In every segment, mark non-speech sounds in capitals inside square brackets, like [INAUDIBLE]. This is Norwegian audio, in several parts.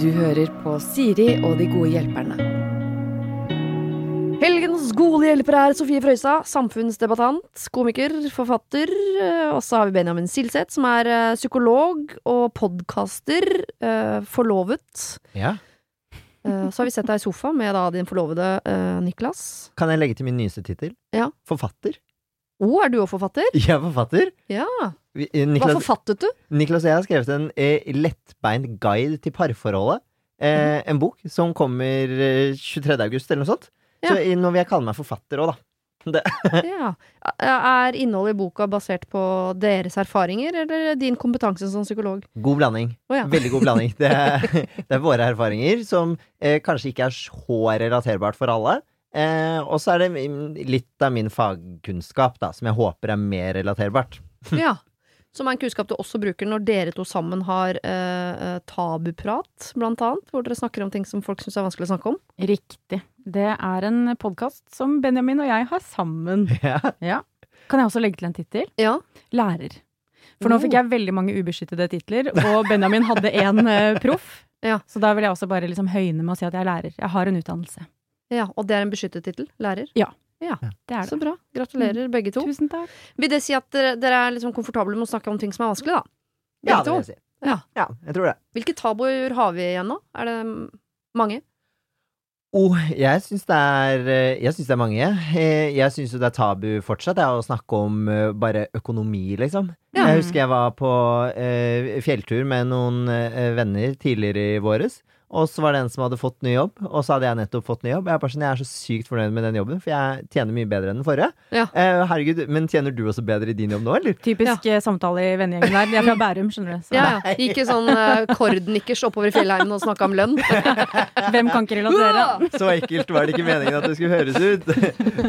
Du hører på Siri og de gode hjelperne. Helgens gode hjelper er Sofie Frøysa, samfunnsdebattant, komiker, forfatter. eh, Og så har vi Benjamin Silseth, som er eh, psykolog og podkaster. eh, Forlovet. Ja. Så har vi sett deg i sofa med da din forlovede Niklas. Kan jeg legge til min nyeste tittel? Ja. Forfatter. Å, er du òg forfatter? Jeg er forfatter. Ja. Vi- eh, Hva forfattet du? Niklas og jeg har skrevet en eh, lettbeint guide til parforholdet. Eh, en bok som kommer eh, 23. august, eller noe sånt. Ja. Så nå vil jeg kalle meg forfatter òg, da. [LAUGHS] Ja. Er innholdet i boka basert på deres erfaringer, eller din kompetanse som psykolog? God blanding. Oh, ja. Veldig god blanding. Det er, [LAUGHS] [LAUGHS] det er våre erfaringer som eh, kanskje ikke er så relaterbart for alle. Eh, og så er det litt av min fagkunnskap da, som jeg håper er mer relaterbart. Ja. Som er en kunnskap du også bruker når dere to sammen har eh, eh, tabuprat, blant annet. Hvor dere snakker om ting som folk syns er vanskelig å snakke om. Riktig. Det er en podkast som Benjamin og jeg har sammen. [LAUGHS] Ja. Ja. Kan jeg også legge til en tittel? Ja. Lærer. For nå Oh. fikk jeg veldig mange ubeskyttede titler, og Benjamin hadde én eh, [LAUGHS] proff. Ja. Så da vil jeg også bare liksom høyne med å si at jeg er lærer. Jeg har en utdannelse. ja. Og det er en beskyttet tittel. Lærer. Det er Så bra. Gratulerer, begge to. Tusen takk. Vil det si at dere, dere er liksom komfortable med å snakke om ting som er vanskelig, da? Ja, det vil jeg si. Ja. ja, jeg tror det. Hvilke tabuer har vi igjen nå? Er det mange? Oh, jeg syns det er eh, Jeg syns det er mange. Eh, Jeg syns jo det er tabu fortsatt det er å snakke om eh, bare økonomi, liksom. Ja. Jeg husker jeg var på eh, fjelltur med noen eh, venner tidligere i våres. Og så var det en som hadde fått ny jobb, og så hadde jeg nettopp fått ny jobb. Jeg er bare sånn, jeg er så sykt fornøyd med den jobben, for jeg tjener mye bedre enn den forrige. Ja. Eh, herregud, Men tjener du også bedre i din jobb nå, eller? Typisk ja. samtale i vennegjengen der. De er fra Bærum, skjønner du. Så Ja, ja. Ikke sånn uh, kordnikkers oppover i fjellheimen og snakka om lønn. [LAUGHS] hvem kan ikke relatere? Så ekkelt var det ikke meningen at det skulle høres ut.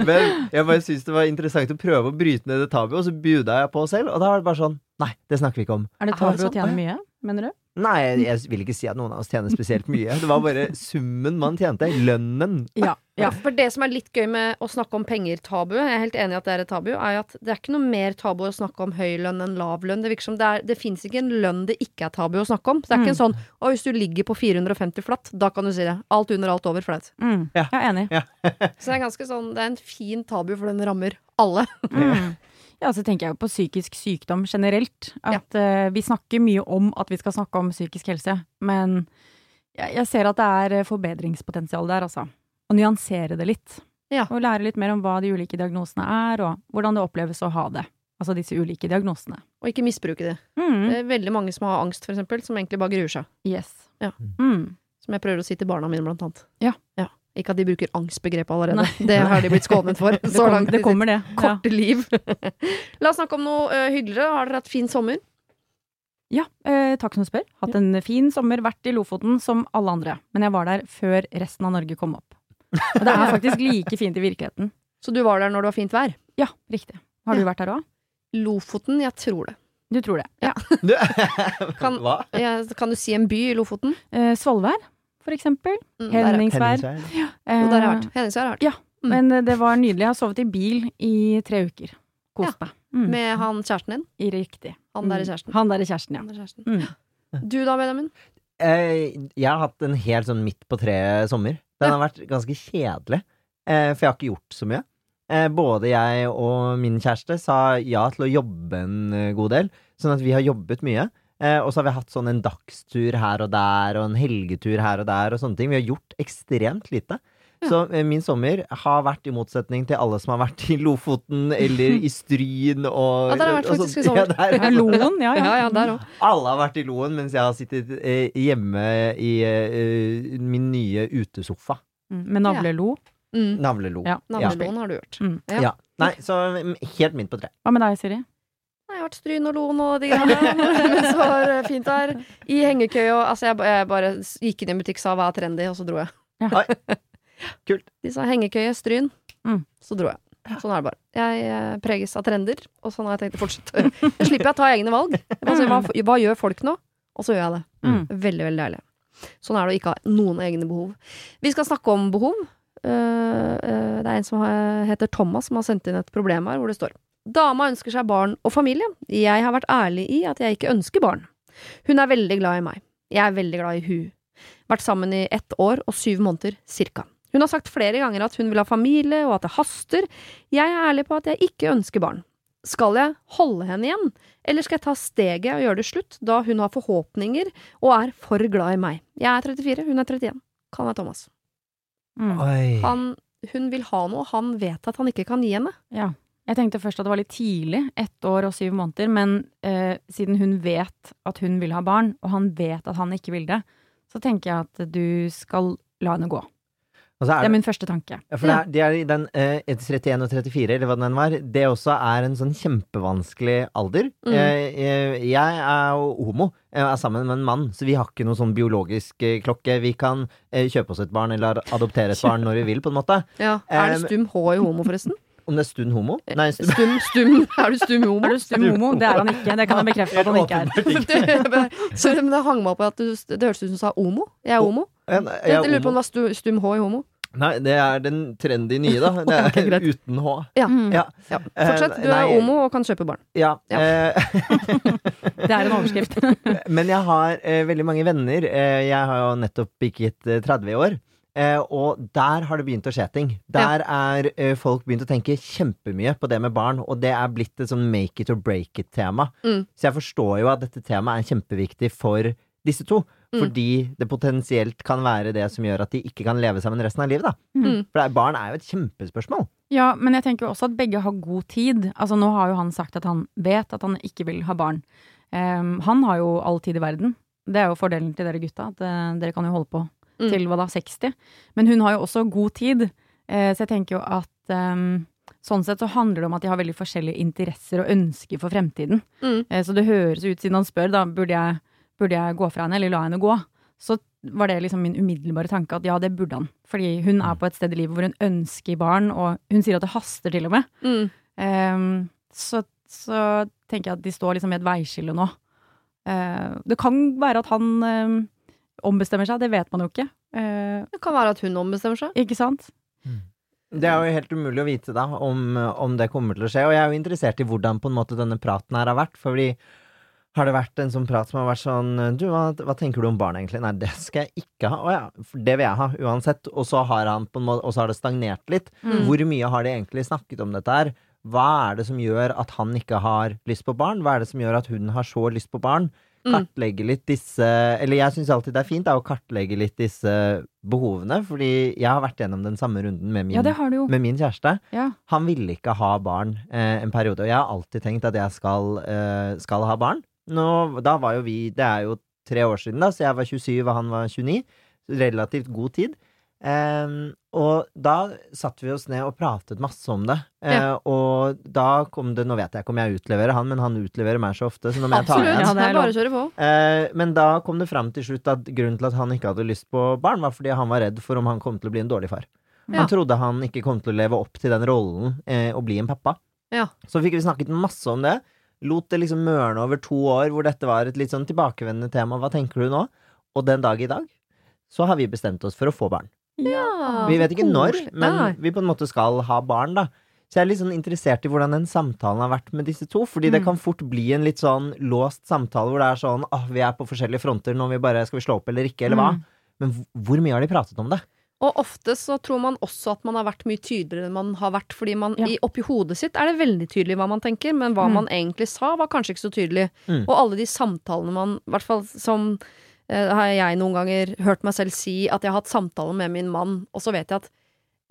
Men jeg bare syns det var interessant å prøve å bryte ned det tabuet, og så buda jeg på selv, og da var det bare sånn Nei, det snakker vi ikke om. Er det tabu å tjene mye, mener du? Nei, jeg, vil ikke si at noen av oss tjener spesielt mye. Det var bare summen man tjente. Lønnen. Ja. Ja, for det som er litt gøy med å snakke om penger-tabu, jeg er helt enig i at det er et tabu, er at det er ikke noe mer tabu å snakke om høy lønn enn lav lønn. Det virker som det, er, det fins ikke en lønn det ikke er tabu å snakke om. Så det er ikke en sånn å, hvis du ligger på 450 flatt, da kan du si det. Alt under, alt over, flaut. Mm. Ja. Jeg er enig. [LAUGHS] Så det er ganske sånn, det er en fin tabu, for den rammer alle. Mm. [LAUGHS] [LAUGHS] Ja, så tenker jeg jo på psykisk sykdom generelt. At eh, vi snakker mye om at vi skal snakke om psykisk helse, men jeg, jeg ser at det er eh, forbedringspotensial der, altså. Å nyansere det litt. Ja. Og lære litt mer om hva de ulike diagnosene er, og hvordan det oppleves å ha det. Altså disse ulike diagnosene. Og ikke misbruke det. Mm. Det er veldig mange som har angst, for eksempel, som egentlig bare gruer seg. Yes. Ja. Mm. Som jeg prøver å si til barna mine, blant annet. Ja. Ja. Ikke at de bruker angstbegrepet allerede. Nei. Det har de blitt skånet for. [LAUGHS] Det, kom, langt det kommer, det. Ja. liv. [LAUGHS] La oss snakke om noe uh, hyggeligere. Har dere hatt fin sommer? Ja, eh, takk som du spør. Hatt en fin sommer, vært i Lofoten som alle andre. Men jeg var der før resten av Norge kom opp. Og det er [LAUGHS] faktisk like fint i virkeligheten. Så du var der når det var fint vær? Ja, riktig. Har du vært der òg? Lofoten? Jeg tror det. Du tror det? Ja. Du, Kan-? Kan du si en by i Lofoten? Eh, Svolvær, for eksempel. Mm, Henningsvær. Ja. Eh, Jo, der har jeg vært. Henningsvær har jeg vært. Mm. Men eh, det var nydelig. Jeg har sovet i bil i tre uker. Kost meg. Mm. Med han kjæresten din? I riktig. Han der er Mm. kjæresten. Han der er kjæresten, ja. Han der er kjæresten. Mm. [GASPS] Du da, Benjamin? Eh, jeg har hatt en helt sånn midt på treet sommer. Den har vært ganske kjedelig, eh, for jeg har ikke gjort så mye. Eh, både jeg og min kjæreste sa ja til å jobbe en eh, god del, sånn at vi har jobbet mye. Eh, og så har vi hatt sånn en dagstur her og der, og en helgetur her og der, og sånne ting. Vi har gjort ekstremt lite. Ja. Så eh, min sommer har vært i motsetning til alle som har vært i Lofoten eller i Stryn og [LAUGHS] Ja, der har vært faktisk i [LAUGHS] sommer. Ja, der- Loen, ja, ja. Ja, ja, der òg. alle har vært i Loen, mens jeg har sittet eh, hjemme i eh, min nye utesofa. Mm. Med navlelo. Mm. Navlelo. Ja. Navleloen har du gjort. Mm. Ja. Ja. Nei, så mm, helt midt på tre. Hva med deg, Siri? Vært Stryn og Loen og de greiene. Mens det var eh, fint der. I hengekøya. Altså, jeg, jeg bare gikk inn i en butikk, sa hva er trendy, og så dro jeg. Ja. Kult. De sa hengekøye, Stryn. Mm. Så dro jeg. Sånn er det bare. Jeg eh, preges av trender, og sånn har jeg tenkt å fortsette. Jeg slipper jeg å ta egne valg. Altså, hva, hva gjør folk nå? Og så gjør jeg det. Mm. Veldig, veldig deilig. Sånn er det å ikke ha noen egne behov. Vi skal snakke om behov. Eh, eh, det er en som heter Thomas som har sendt inn et problem her, hvor det står Dama ønsker seg barn og familie. Jeg har vært ærlig i at jeg ikke ønsker barn. Hun er veldig glad i meg. Jeg er veldig glad i hun. Vært sammen i ett år og syv måneder, cirka. Hun har sagt flere ganger at hun vil ha familie, og at det haster. Jeg er ærlig på at jeg ikke ønsker barn. Skal jeg holde henne igjen, eller skal jeg ta steget og gjøre det slutt, da hun har forhåpninger og er for glad i meg? Jeg er 34, hun er 31. Kan jeg Thomas. Mm. Oi. Han, hun vil ha noe, han vet at han ikke kan gi henne. Ja. Jeg tenkte først at det var litt tidlig, ett år og syv måneder, men eh, siden hun vet at hun vil ha barn, og han vet at han ikke vil det, så tenker jeg at du skal la henne gå. Altså er Det er min første tanke. Ja, for det er, det er i den eh, 31 og 34, eller hva den var, det også er en sånn kjempevanskelig alder. Mm. Eh, eh, jeg er jo homo, jeg er sammen med en mann, så vi har ikke noe sånn biologisk eh, klokke. Vi kan eh, kjøpe oss et barn eller adoptere et [LAUGHS] barn når vi vil, på en måte. Ja. Er det Um, stum H i homo, forresten? Om det er stund homo? Nei, stum. Stum, stum, er du stum homo? Er du stum homo? Det er han ikke. Det kan jeg bekrefte at han ikke er. [LAUGHS] Sorry, men det hang meg opp i at du, det hørtes ut som du sa homo. Jeg er homo. Ja, jeg er lurer på om det var stu, stum H i homo. Nei, det er den trendy nye, da. [LAUGHS] Det er okay, uten H. Mm. Ja. Ja. Fortsett, du Eh, er nei, homo og kan kjøpe barn. Ja. Ja. eh, [LAUGHS] Det er en overskrift. Men jeg har eh, veldig mange venner. Eh, jeg har jo nettopp bikket eh, 30 i år. Eh, og der har det begynt å skje ting. Der er eh, folk begynt å tenke kjempemye på det med barn, og det er blitt et sånn make it or break it-tema. Mm. Så jeg forstår jo at dette temaet er kjempeviktig for disse to. Mm. Fordi det potensielt kan være det som gjør at de ikke kan leve sammen resten av livet. da. Mm. For det er, barn er jo et kjempespørsmål. Ja, men jeg tenker jo også at begge har god tid. Altså Nå har jo han sagt at han vet at han ikke vil ha barn. Um, han har jo all tid i verden. Det er jo fordelen til dere gutta, at uh, dere kan jo holde på Mm. til hva da, 60. Men hun har jo også god tid, eh, så jeg tenker jo at um, sånn sett så handler det om at de har veldig forskjellige interesser og ønsker for fremtiden. Mm. Eh, så det høres ut, siden han spør, da, burde jeg, burde jeg gå fra henne, eller la henne gå? Så var det liksom min umiddelbare tanke at ja, det burde han. Fordi hun er på et sted i livet hvor hun ønsker barn, og hun sier at det haster til og med. Mm. Ehm, så, så tenker jeg at de står liksom ved et veiskille nå. Eh, det kan være at han ehm, ombestemmer seg, det vet man jo ikke. Eh, Det kan være at hun ombestemmer seg. ikke sant? Det er jo helt umulig å vite da om, om det kommer til å skje, og jeg er jo interessert i hvordan på en måte denne praten her har vært, fordi har det vært en sånn prat som har vært sånn Du, hva, hva tenker du om barn, egentlig? Nei, det skal jeg ikke ha. Å ja, det vil jeg ha, uansett. Og så har han på en måte Og så har det stagnert litt. Mm. Hvor mye har de egentlig snakket om dette her? Hva er det som gjør at han ikke har lyst på barn? Hva er det som gjør at hun har så lyst på barn? Mm. Kartlegge litt disse Eller jeg syns alltid det er fint da, å kartlegge litt disse behovene, fordi jeg har vært gjennom den samme runden med min, Ja, med min kjæreste. Ja. Han ville ikke ha barn eh, en periode, og jeg har alltid tenkt at jeg skal, eh, skal ha barn. Nå, da var jo vi Det er jo tre år siden, da, så jeg var 27 og han var 29. Relativt god tid. Em, og da satte vi oss ned og pratet masse om det. Ja. Uh, Og da kom det Nå vet jeg ikke om jeg utleverer han, men han utleverer meg så ofte, så nå må jeg ta igjen. Ja. Eh, men da kom det fram til slutt at grunnen til at han ikke hadde lyst på barn, var fordi han var redd for om han kom til å bli en dårlig far. Ja. Han trodde han ikke kom til å leve opp til den rollen uh, å bli en pappa. Ja. Så fikk vi snakket masse om det. Lot det liksom mørne over to år hvor dette var et litt sånn tilbakevendende tema. Hva tenker du nå? Og den dag i dag så har vi bestemt oss for å få barn. Ja, Vi vet ikke når, men Nei. vi på en måte skal ha barn, da. Så jeg er litt sånn interessert i hvordan den samtalen har vært med disse to. Fordi det Mm. kan fort bli en litt sånn låst samtale hvor det er sånn åh, vi er på forskjellige fronter, nå vi bare skal vi slå opp eller ikke, eller hva? Mm. Men hvor- mye har de pratet om det? Og ofte så tror man også at man har vært mye tydeligere enn man har vært, fordi man Ja. i, oppi hodet sitt er det veldig tydelig hva man tenker, men hva Mm. man egentlig sa, var kanskje ikke så tydelig. Mm. Og alle de samtalene man, i hvert fall som har jeg noen ganger hørt meg selv si at jeg har hatt samtaler med min mann, og så vet jeg at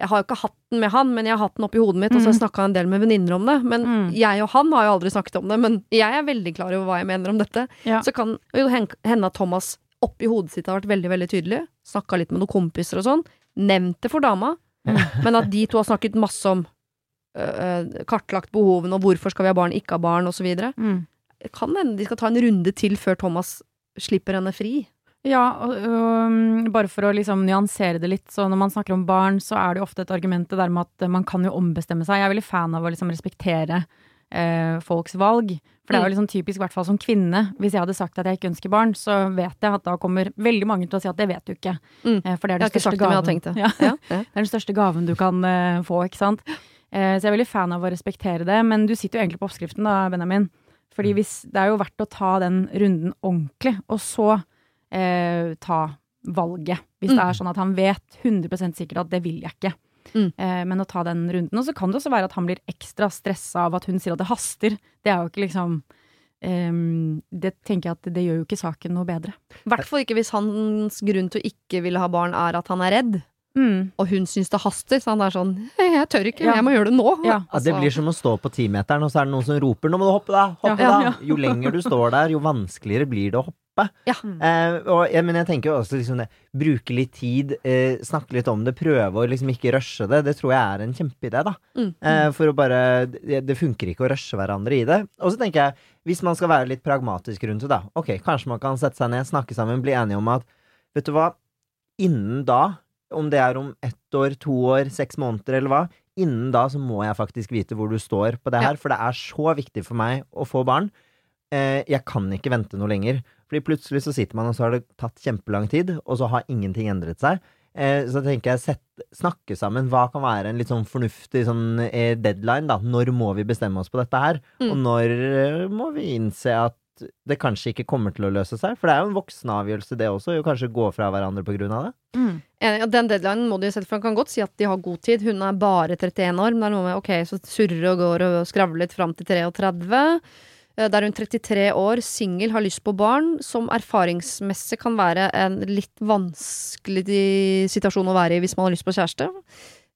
jeg har jo ikke hatt den med han, men jeg har hatt den oppi hodet mitt, og så har jeg snakka en del med venninner om det. Men Mm. jeg og han har jo aldri snakket om det, men jeg er veldig klar over hva jeg mener om dette. Ja. Så kan jo hende at Thomas oppi hodet sitt har vært veldig, veldig tydelig. Snakka litt med noen kompiser og sånn. Nevnt det for dama. [LAUGHS] Men at de to har snakket masse om øh, kartlagt behovene, og hvorfor skal vi ha barn, ikke ha barn, osv. Mm. Kan hende de skal ta en runde til før Thomas slipper henne fri. Ja, og, og, um, bare for å liksom nyansere det litt, så når man snakker om barn, så er det jo ofte et argument det der med at man kan jo ombestemme seg. Jeg er veldig fan av å liksom respektere eh, folks valg. For det er jo liksom typisk, i hvert fall som kvinne. Hvis jeg hadde sagt at jeg ikke ønsker barn, så vet jeg at da kommer veldig mange til å si at det vet du ikke. Mm. Eh, for det er den største sagt jeg har gaven. det. [LAUGHS] Ja. Det er den største gaven du kan eh, få, ikke sant. Eh, så jeg er veldig fan av å respektere det, men du sitter jo egentlig på oppskriften da, Benjamin. Fordi Mm. hvis, det er jo verdt å ta den runden ordentlig, og så eh, ta valget. Hvis det Mm. er sånn at han vet 100% sikkert at det vil jeg ikke. Mm. Eh, men å ta den runden. Og så kan det også være at han blir ekstra stressa av at hun sier at det haster. Det er jo ikke liksom Um, Det tenker jeg at det gjør jo ikke saken noe bedre. I hvert fall ikke hvis hans grunn til å ikke ville ha barn er at han er redd, Mm. og hun syns det haster. Så han er sånn «Hei, Jeg tør ikke, Ja. jeg må gjøre det nå. Ja. Ja, det Altså- blir som å stå på timeteren, og så er det noen som roper 'nå må du hoppe, da'. Hoppe, Ja, da. ja. Jo lenger du står der, jo vanskeligere blir det å hoppe. Ja. Eh, og, men jeg tenker jo også liksom det bruke litt tid, eh, snakke litt om det, prøve å liksom ikke rushe det. Det tror jeg er en kjempeidé, da. Mm. Eh, for å bare det, det funker ikke å rushe hverandre i det. Og så tenker jeg, hvis man skal være litt pragmatisk rundt det, da. Ok, kanskje man kan sette seg ned, snakke sammen, bli enige om at vet du hva, innen da, om det er om ett år, to år, seks måneder eller hva, innen da så må jeg faktisk vite hvor du står på det Ja. her, for det er så viktig for meg å få barn. Eh, jeg kan ikke vente noe lenger. Fordi plutselig så sitter man, og så har det tatt kjempelang tid, og så har ingenting endret seg. Eh, så tenker jeg sett, snakke sammen. Hva kan være en litt sånn fornuftig sånn, eh, deadline, da? Når må vi bestemme oss på dette her? Mm. Og når eh, må vi innse at det kanskje ikke kommer til å løse seg? For det er jo en voksenavgjørelse, det også, å kanskje gå fra hverandre på grunn av det. Mm. Ja, Den deadlinen må de jo sette, for han kan godt si at de har god tid. Hun er bare 31 år, men det er noe med ok, så surrer og går og skravler litt fram til 33. Der Da er hun 33 år, singel, har lyst på barn, som erfaringsmessig kan være en litt vanskelig situasjon å være i hvis man har lyst på kjæreste.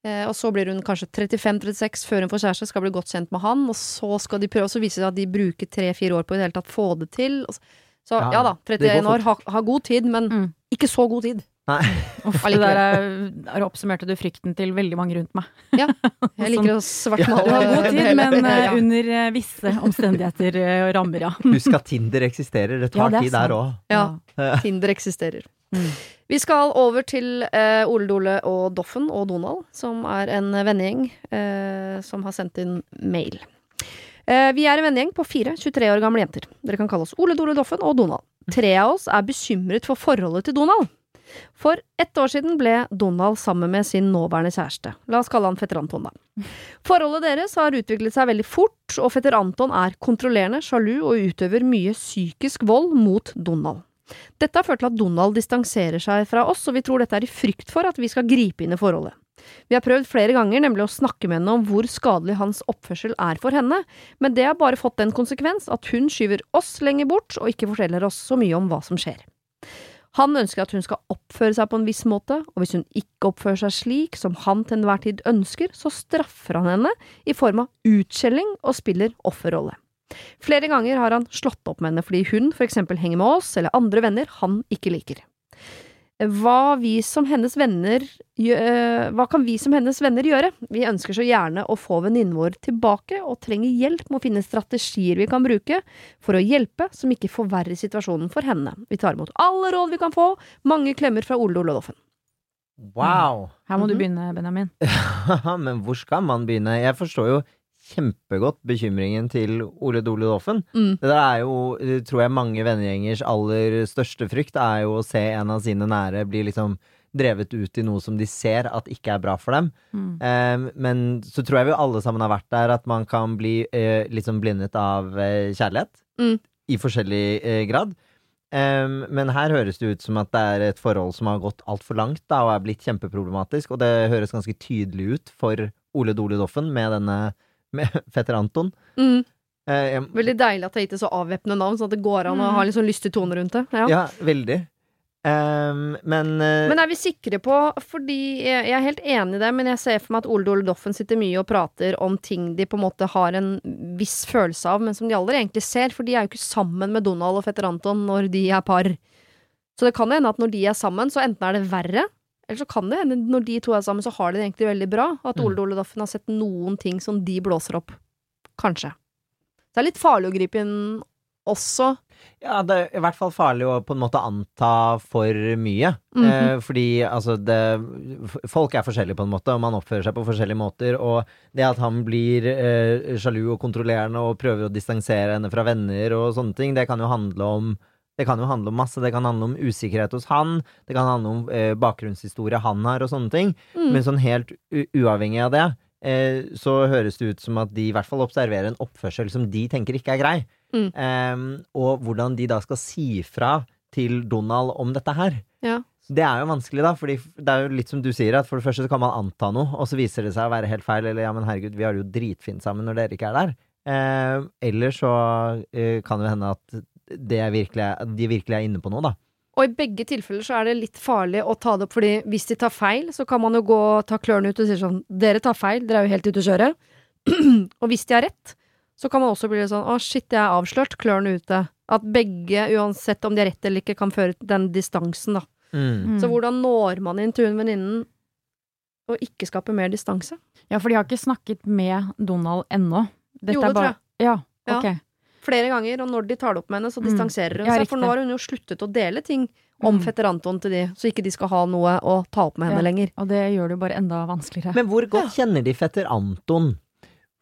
Eh, og så blir hun kanskje 35-36 før hun får kjæreste, skal bli godt kjent med han, og så skal de prøve, og så viser det seg at de bruker tre-fire år på i det hele tatt få det til. Og så, så Ja, ja, da, 31 år, har ha god tid, men Mm. ikke så god tid. Nei. Uff, [LAUGHS] det der er, der oppsummerte du frykten til veldig mange rundt meg. Ja, [LAUGHS] Jeg liker å svartmale. Du har god tid, men eh, Ja. under eh, visse omstendigheter og rammer, ja. Husk at Tinder eksisterer. Det tar Ja, det er tid der òg. Ja. Tinder eksisterer. Mm. Vi skal over til eh, Ole Dole og Doffen og Donald, som er en vennegjeng eh, som har sendt inn mail. Eh, vi er en vennegjeng på fire 23 år gamle jenter. Dere kan kalle oss Ole Dole Doffen og Donald. Tre av oss er bekymret for forholdet til Donald. For ett år siden ble Donald sammen med sin nåværende kjæreste. La oss kalle han fetter Anton, da. Forholdet deres har utviklet seg veldig fort, og fetter Anton er kontrollerende, sjalu og utøver mye psykisk vold mot Donald. Dette har ført til at Donald distanserer seg fra oss, og vi tror dette er i frykt for at vi skal gripe inn i forholdet. Vi har prøvd flere ganger nemlig å snakke med henne om hvor skadelig hans oppførsel er for henne, men det har bare fått den konsekvens at hun skyver oss lenger bort og ikke forteller oss så mye om hva som skjer. Han ønsker at hun skal oppføre seg på en viss måte, og hvis hun ikke oppfører seg slik som han til enhver tid ønsker, så straffer han henne i form av utskjelling og spiller offerrolle. Flere ganger har han slått opp med henne fordi hun for eksempel henger med oss eller andre venner han ikke liker. Hva, vi som hennes venner, øh, hva kan vi som hennes venner gjøre? Vi ønsker så gjerne å få venninnen vår tilbake, og trenger hjelp med å finne strategier vi kan bruke for å hjelpe, som ikke forverrer situasjonen for henne. Vi tar imot alle råd vi kan få. Mange klemmer fra Ole Olodoffen. Wow! Her må du Mhm. begynne, Benjamin. [LAUGHS] Men hvor skal man begynne? Jeg forstår jo kjempegodt bekymringen til Ole Dole Doffen. Mm. Det der er jo, tror jeg, mange vennegjengers aller største frykt, er jo å se en av sine nære bli liksom drevet ut i noe som de ser at ikke er bra for dem. Mm. Eh, men så tror jeg vi alle sammen har vært der, at man kan bli eh, liksom blindet av eh, kjærlighet. Mm. I forskjellig eh, grad. Em, men her høres det ut som at det er et forhold som har gått altfor langt da, og er blitt kjempeproblematisk. Og det høres ganske tydelig ut for Ole Dole Doffen med denne med [LAUGHS] fetter Anton. Mm. Eh, jeg- Veldig deilig at det er gitt et så avvæpnende navn, sånn at det går an å Mm. ha litt sånn lystig tone rundt det. Ja. ja, veldig. Um, men, uh, Men er vi sikre på Fordi jeg jeg er helt enig i det, men jeg ser for meg at Ole Dole Doffen sitter mye og prater om ting de på en måte har en viss følelse av, men som de aldri egentlig ser, for de er jo ikke sammen med Donald og fetter Anton når de er par. Så det kan hende at når de er sammen, så enten er det verre, eller så kan det hende når de to er sammen, så har de det egentlig veldig bra, at Ole Mm. Dole Doffen har sett noen ting som de blåser opp. Kanskje. Så det er litt farlig å gripe inn også. Ja, det er i hvert fall farlig å på en måte anta for mye. Mhm. eh, fordi altså det Folk er forskjellige på en måte, og man oppfører seg på forskjellige måter. Og det at han blir eh, sjalu og kontrollerende og prøver å distansere henne fra venner og sånne ting, det kan jo handle om det kan jo handle om masse. Det kan handle om usikkerhet hos han. Det kan handle om eh, bakgrunnshistorie han har, og sånne ting. Mm. Men sånn helt uavhengig av det, eh, så høres det ut som at de i hvert fall observerer en oppførsel som de tenker ikke er grei. Mm. Em, og hvordan de da skal si fra til Donald om dette her. Ja. Det er jo vanskelig, da, fordi det er jo litt som du sier, at for det første så kan man anta noe, og så viser det seg å være helt feil, eller ja, men herregud, vi har det jo dritfint sammen når dere ikke er der. Eh, eller så eh, kan det hende at det er virkelig, de virkelig er inne på noe, da. Og i begge tilfeller så er det litt farlig å ta det opp, fordi hvis de tar feil, så kan man jo gå og ta klørne ut og si sånn Dere tar feil, dere er jo helt ute å kjøre. [CLEARS THROAT] og hvis de har rett, så kan man også bli litt sånn Å, shit, jeg er avslørt, klørne ute. At begge, uansett om de har rett eller ikke, kan føre til den distansen, da. Mm. Så hvordan når man inn til hun venninnen og ikke skaper mer distanse? Ja, for de har ikke snakket med Donald ennå. Dette Jo, er det tror jeg. Ja, Ja. Flere ganger, og når de tar det opp med henne, så Mm. distanserer hun Ja, seg. For nå har hun jo sluttet å dele ting om Mm. fetter Anton til de, så ikke de skal ha noe å ta opp med henne Ja. lenger. Og det gjør det jo bare enda vanskeligere. Men hvor godt kjenner de fetter Anton?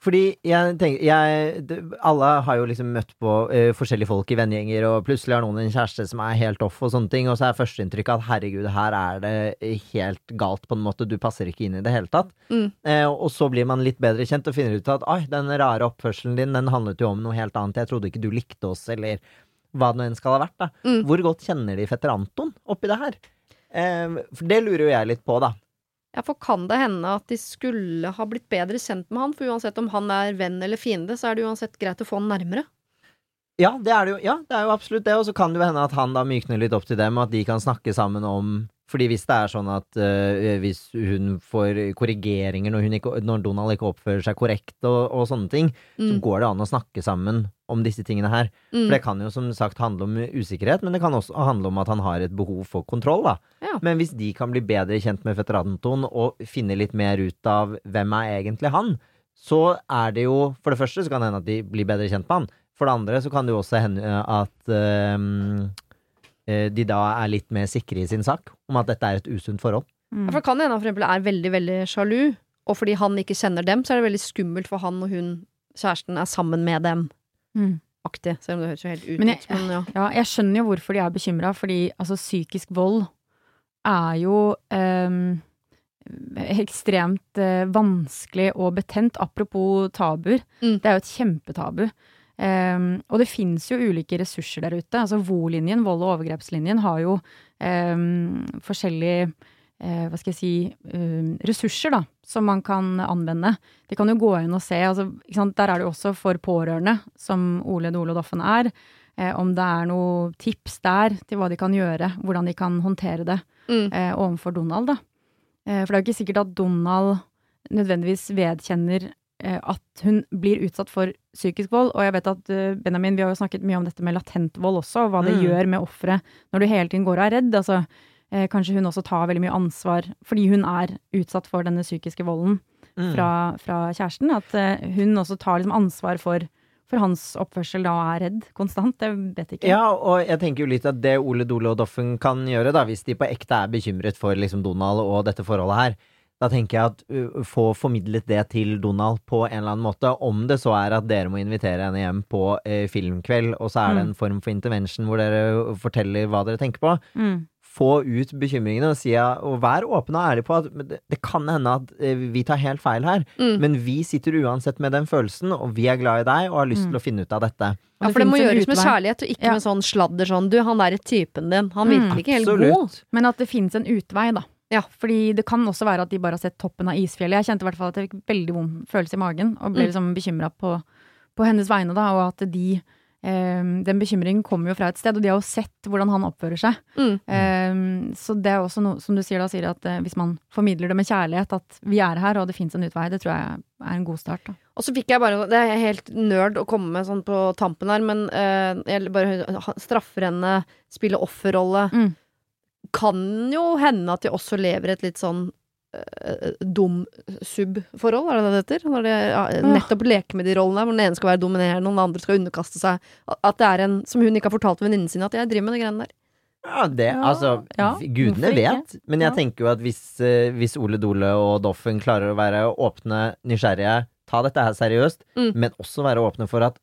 Fordi jeg tenker jeg, Alle har jo liksom møtt på uh, forskjellige folk i vennegjenger, og plutselig har noen en kjæreste som er helt off og sånne ting, og så er førsteinntrykket at herregud, her er det helt galt på en måte, du passer ikke inn i det hele tatt. Mm. Uh, og så blir man litt bedre kjent og finner ut at oi, den rare oppførselen din, den handlet jo om noe helt annet, jeg trodde ikke du likte oss, eller hva det nå enn skal ha vært, da. Mm. Hvor godt kjenner de fetter Anton oppi det her? Uh, for det lurer jo jeg litt på, da. Ja, for kan det hende at de skulle ha blitt bedre kjent med han? For uansett om han er venn eller fiende, så er det uansett greit å få han nærmere. Ja, det er det jo, ja, det er jo absolutt det. Og så kan det jo hende at han da mykner litt opp til dem, og at de kan snakke sammen om fordi hvis det er sånn at uh, hvis hun får korrigeringer når, hun ikke, når Donald ikke oppfører seg korrekt og, og sånne ting, så Mm. går det an å snakke sammen om disse tingene her. Mm. For det kan jo som sagt handle om usikkerhet, men det kan også handle om at han har et behov for kontroll, da. Ja. Men hvis de kan bli bedre kjent med fetter Anton og finne litt mer ut av hvem er egentlig han, så er det jo For det første så kan det hende at de blir bedre kjent med han. For det andre så kan det jo også hende at øhm, eh, de da er litt mer sikre i sin sak om at dette er et usunt forhold. Mm. Ja, for det kan hende han for eksempel er veldig, veldig sjalu, og fordi han ikke kjenner dem, så er det veldig skummelt for han og hun, kjæresten, er sammen med dem. Mm. Aktig, selv om det høres jo helt ut Men jeg- men ja. Ja, jeg skjønner jo hvorfor de er bekymra, fordi altså, psykisk vold er jo um, ekstremt uh, vanskelig og betent. Apropos tabuer. Mm. Det er jo et kjempetabu. Um, og det fins jo ulike ressurser der ute. Altså VO-linjen, vold- og overgrepslinjen, har jo um, forskjellige eh, hva skal jeg si eh, ressurser da, som man kan anvende. De kan jo gå inn og se. Altså? Der er det jo også for pårørende, som Ole Dole Doffen er. Eh, om det er noe tips der til hva de kan gjøre, hvordan de kan håndtere det Mm. eh, overfor Donald. Da. Eh, for det er jo ikke sikkert at Donald nødvendigvis vedkjenner eh, at hun blir utsatt for psykisk vold. Og jeg vet at Benjamin, vi har jo snakket mye om dette med latent vold også, og hva det Mm. gjør med offeret når du hele tiden går og er redd. Altså, kanskje hun også tar veldig mye ansvar fordi hun er utsatt for denne psykiske volden Mm. fra, fra kjæresten. At eh, hun også tar liksom ansvar for, for hans oppførsel da og er redd konstant. Det vet jeg ikke. Ja, og jeg tenker jo litt at det Ole Dole og Doffen kan gjøre, da, hvis de på ekte er bekymret for liksom Donald og dette forholdet her, da tenker jeg at uh, få formidlet det til Donald på en eller annen måte. Om det så er at dere må invitere henne hjem på uh, filmkveld, og så er det Mm. en form for intervention hvor dere forteller hva dere tenker på. Mm. Få ut bekymringene og, si, og vær åpen og ærlig på at det, det kan hende at eh, vi tar helt feil her, Mm. men vi sitter uansett med den følelsen, og vi er glad i deg og har lyst Mm. til å finne ut av dette. Ja, for det må finnes en gjøres med kjærlighet, og ikke Ja. med sånn sladder sånn Du, han der er typen din. Han Mm, virker ikke helt god. Men at det finnes en utvei, da. Ja. Fordi det kan også være at de bare har sett toppen av isfjellet. Jeg kjente i hvert fall at jeg fikk veldig vond følelse i magen, og ble Mm. liksom bekymra på, på hennes vegne, da. Og at de eh, Den bekymringen kommer jo fra et sted, og de har jo sett hvordan han oppfører seg. Mm. Eh, så det er også noe, som du sier da, sier at eh, hvis man formidler det med kjærlighet, at vi er her, og det fins en utvei, det tror jeg er en god start. Da. Og så fikk jeg bare Det er helt nerd å komme med sånn på tampen her, men eh, jeg bare straffer henne, spille offerrolle. Mm. Kan jo hende at de også lever et litt sånn uh, dum sub-forhold, er det det det heter? Når de ja, nettopp leker med de rollene, hvor den ene skal være dominerende, og den andre skal underkaste seg. At det er en Som hun ikke har fortalt venninnen sin, at jeg driver med de greiene der. Ja, det, Ja, altså ja, Gudene vet. Men jeg Ja. tenker jo at hvis, eh, hvis Ole Dole og Doffen klarer å være åpne, nysgjerrige, ta dette her seriøst, Mm. men også være åpne for at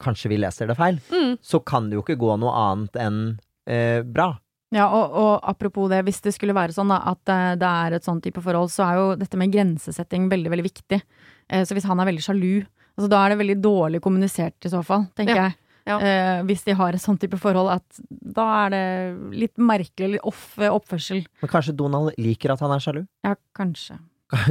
kanskje vi leser det feil, Mm. så kan det jo ikke gå noe annet enn eh, bra. Ja, og, og apropos det, hvis det skulle være sånn da, at eh, det er et sånn type forhold, så er jo dette med grensesetting veldig, veldig viktig. Eh, så hvis han er veldig sjalu, altså da er det veldig dårlig kommunisert i så fall, tenker Ja. jeg. Ja. eh, hvis de har et sånn type forhold, at da er det litt merkelig, litt off eh, oppførsel. Men kanskje Donald liker at han er sjalu? Ja, kanskje.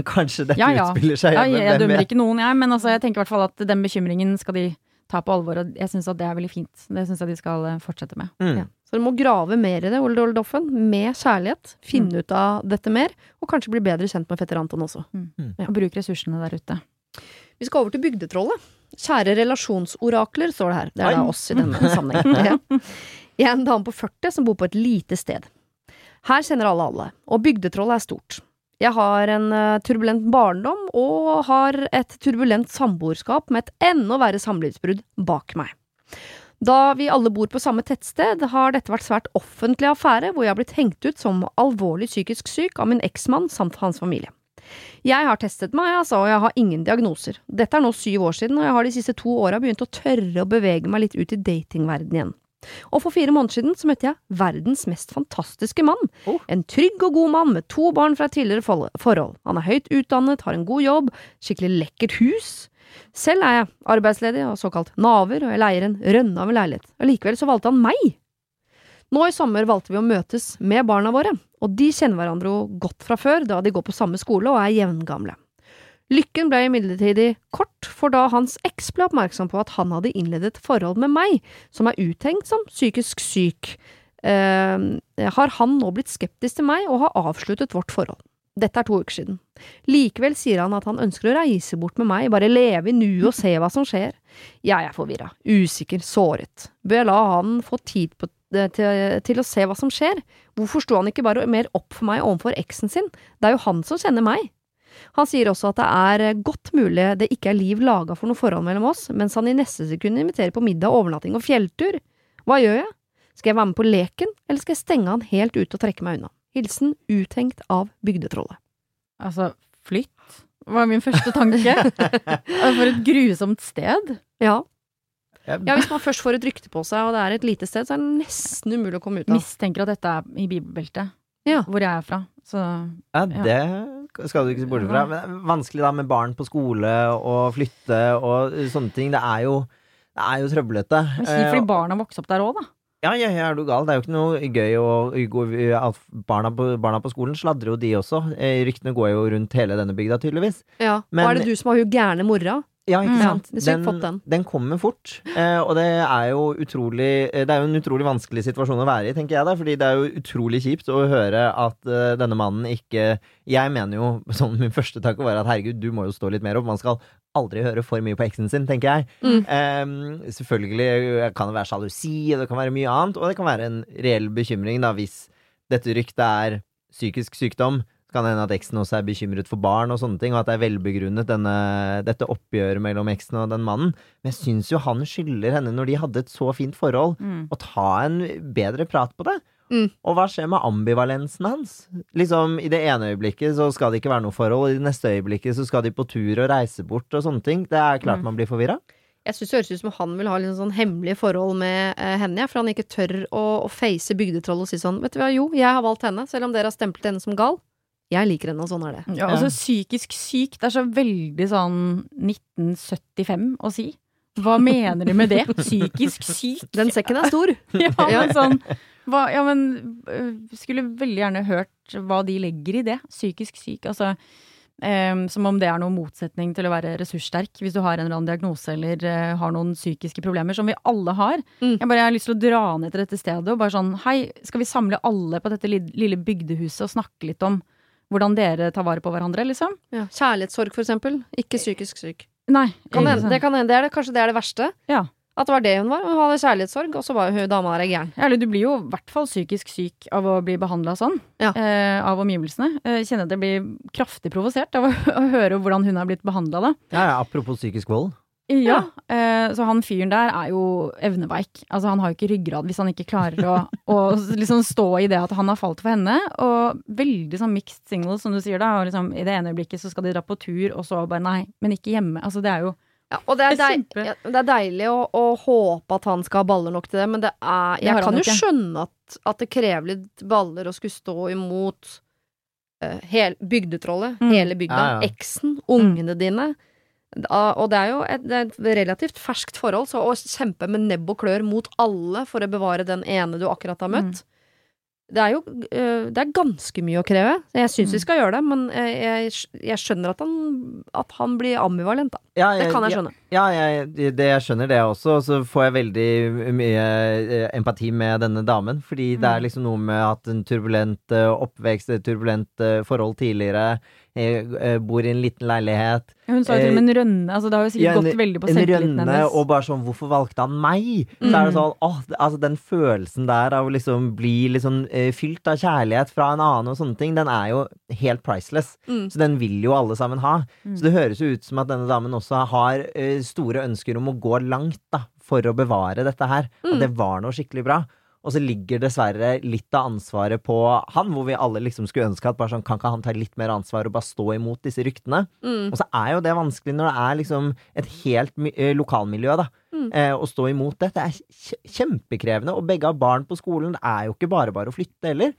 Kanskje dette Ja, ja. utspiller seg Ja, hjemme? jeg, jeg dømmer ikke noen, jeg, men altså, jeg tenker i hvert fall at den bekymringen skal de ta på alvor, og jeg syns at det er veldig fint. Det syns jeg de skal fortsette med. Mm. Ja. Så du må grave mer i det, Ole Dole Doffen, med kjærlighet. Finne ut av dette mer, og kanskje bli bedre kjent med fetter Anton også. Og bruk ressursene der ute. Vi skal over til bygdetrollet. Kjære relasjonsorakler, står det her. Det er da oss i denne [LAUGHS] sammenhengen. Ja. Jeg er en dame på 40 som bor på et lite sted. Her kjenner alle alle, og bygdetrollet er stort. Jeg har en eh, turbulent barndom og har et turbulent samboerskap med et enda verre samlivsbrudd bak meg. Da vi alle bor på samme tettsted, har dette vært svært offentlig affære, hvor jeg har blitt hengt ut som alvorlig psykisk syk av min eksmann samt hans familie. Jeg har testet meg, altså, og jeg har ingen diagnoser. Dette er nå syv år siden, og jeg har de siste to åra begynt å tørre å bevege meg litt ut i datingverdenen igjen. Og for fire måneder siden så møtte jeg verdens mest fantastiske mann. Oh. En trygg og god mann med to barn fra et tidligere forhold. Han er høyt utdannet, har en god jobb, skikkelig lekkert hus. Selv er jeg arbeidsledig og såkalt naver, og jeg leier en rønne av en leilighet. Allikevel så valgte han meg. Nå i sommer valgte vi å møtes med barna våre, og de kjenner hverandre godt fra før, da de går på samme skole og er jevngamle. Lykken ble imidlertid kort, for da hans eks ble oppmerksom på at han hadde innledet et forhold med meg, som er uttenkt som psykisk syk, eh, har han nå blitt skeptisk til meg og har avsluttet vårt forhold. Dette er to uker siden. Likevel sier han at han ønsker å reise bort med meg, bare leve i nuet og se hva som skjer. Jeg er forvirra, usikker, såret. Bør jeg la han få tid på, eh, til, til å se hva som skjer? Hvorfor sto han ikke bare mer opp for meg overfor eksen sin? Det er jo han som kjenner meg. Han sier også at det er eh, godt mulig det ikke er liv laga for noe forhold mellom oss, mens han i neste sekund inviterer på middag, overnatting og fjelltur. Hva gjør jeg? Skal jeg være med på leken, eller skal jeg stenge han helt ut og trekke meg unna? Hilsen uthengt av bygdetrollet. Altså, flytt var min første tanke. [LAUGHS] For et grusomt sted. Ja. Ja, ja, hvis man først får et rykte på seg, og det er et lite sted, så er det nesten umulig å komme ut av. Mistenker at dette er i bibelbeltet, Ja. hvor jeg er fra. Så Ja, det skal du ikke se bort fra. Men vanskelig da med barn på skole og flytte og sånne ting. Det er jo, det er jo trøblete. det kjipt fordi Eh, barna vokser opp der òg, da. Ja, ja, ja, er du gal? Det er jo ikke noe gøy å barna på, barna på skolen sladrer jo de også. Eh, Ryktene går jo rundt hele denne bygda, tydeligvis. Ja. Men- og er det du som har hun gærne mora? Ja, ikke Mm. sant? Sykt den. den kommer fort. Eh, og det er jo utrolig eh, Det er jo en utrolig vanskelig situasjon å være i, tenker jeg da. Fordi det er jo utrolig kjipt å høre at uh, denne mannen ikke Jeg mener jo, [LAUGHS] sånn min første tanke var at herregud, du må jo stå litt mer opp. Man skal aldri høre for mye på eksen sin, tenker jeg. Mm. Eh, selvfølgelig kan det være sjalusi, og det kan være mye annet. Og det kan være en reell bekymring, da, hvis dette ryktet er psykisk sykdom. Så kan det hende at eksen også er bekymret for barn og sånne ting, og at det er velbegrunnet, denne, dette oppgjøret mellom eksen og den mannen. Men jeg syns jo han skylder henne, når de hadde et så fint forhold, Mm. å ta en bedre prat på det. Mm. Og hva skjer med ambivalensen hans? Liksom, I det ene øyeblikket så skal det ikke være noe forhold, og i det neste øyeblikket så skal de på tur og reise bort og sånne ting. Det er klart Mm. man blir forvirra. Jeg syns det høres ut som han vil ha litt sånn hemmelige forhold med eh, henne, for han ikke tør å, å face bygdetroll og si sånn Vet du hva, jo, jeg har valgt henne, selv om dere har stemplet henne som gal. Jeg liker henne, og sånn er det. Ja, altså psykisk syk, det er så veldig sånn 1975 å si. Hva mener de med det? Psykisk syk? Den sekken er stor. Ja, [LAUGHS] Ja. men sånn hva, Ja, men øh, skulle veldig gjerne hørt hva de legger i det. Psykisk syk. Altså Um, som om det er noen motsetning til å være ressurssterk. Hvis du har en eller annen diagnose eller uh, har noen psykiske problemer, som vi alle har. Mm. Jeg bare jeg har lyst til å dra ned til dette stedet og bare sånn Hei, skal vi samle alle på dette lille bygdehuset og snakke litt om hvordan dere tar vare på hverandre, liksom? Ja. Kjærlighetssorg, for eksempel. Ikke psykisk syk. Nei. Kan det, det kan hende, det er det, kanskje det er det verste. Ja. At det var det hun var. Hun hadde kjærlighetssorg, og så var hun dama der gæren. Ja, Eller du blir jo i hvert fall psykisk syk av å bli behandla sånn. Ja. Eh, av omgivelsene. Eh, kjenner at jeg blir kraftig provosert av å, [LAUGHS] å høre hvordan hun har blitt behandla, da. Ja, ja, apropos psykisk vold. Ja. Eh, så han fyren der er jo evneveik. Altså Han har jo ikke ryggrad hvis han ikke klarer å, [LAUGHS] å liksom stå i det at han har falt for henne. Og veldig sånn mixed signals, som du sier da. Og liksom, I det ene øyeblikket så skal de dra på tur, og så bare nei, men ikke hjemme. Altså det er jo Ja, og det er, Det er deil, ja, det er deilig å, å håpe at han skal ha baller nok til det, men det er, jeg det kan jo ikke. skjønne at, at det krever litt baller å skulle stå imot uh, hel, bygdetrollet, Mm. hele bygda, Ja, ja. eksen, ungene dine. Da, og det er jo et, det er et relativt ferskt forhold, så å kjempe med nebb og klør mot alle for å bevare den ene du akkurat har møtt, det er jo øh, Det er ganske mye å kreve. Jeg syns vi skal gjøre det, men jeg, jeg, jeg skjønner at han, at han blir ambivalent, da. Ja, Det kan jeg skjønne. Ja, jeg, det, jeg skjønner det også. Og så får jeg veldig mye eh, empati med denne damen. Fordi det Mm. er liksom noe med at en turbulent eh, oppvekst, et turbulent eh, forhold tidligere, bor i en liten leilighet. Hun sa jo til og med en rønne. Altså, det har jo sikkert Ja, en- gått veldig på En rønne, og bare sånn Hvorfor valgte han meg? Så er det Mm. sånn åh, altså Den følelsen der av å liksom bli liksom fylt av kjærlighet fra en annen og sånne ting, den er jo helt priceless. Mm. Så den vil jo alle sammen ha. Mm. Så det høres jo ut som at denne damen også har eh, store ønsker om å gå langt da, for å bevare dette her. Mm. At det var noe skikkelig bra. Og så ligger dessverre litt av ansvaret på han, hvor vi alle liksom skulle ønske at sånn, kan ikke han ta litt mer ansvar og bare stå imot disse ryktene? Mm. Og så er jo det vanskelig når det er liksom et helt eh, lokalmiljø, da. Mm. Eh, å stå imot det. Det er kjempekrevende. Og begge har barn på skolen. Det er jo ikke bare bare å flytte heller.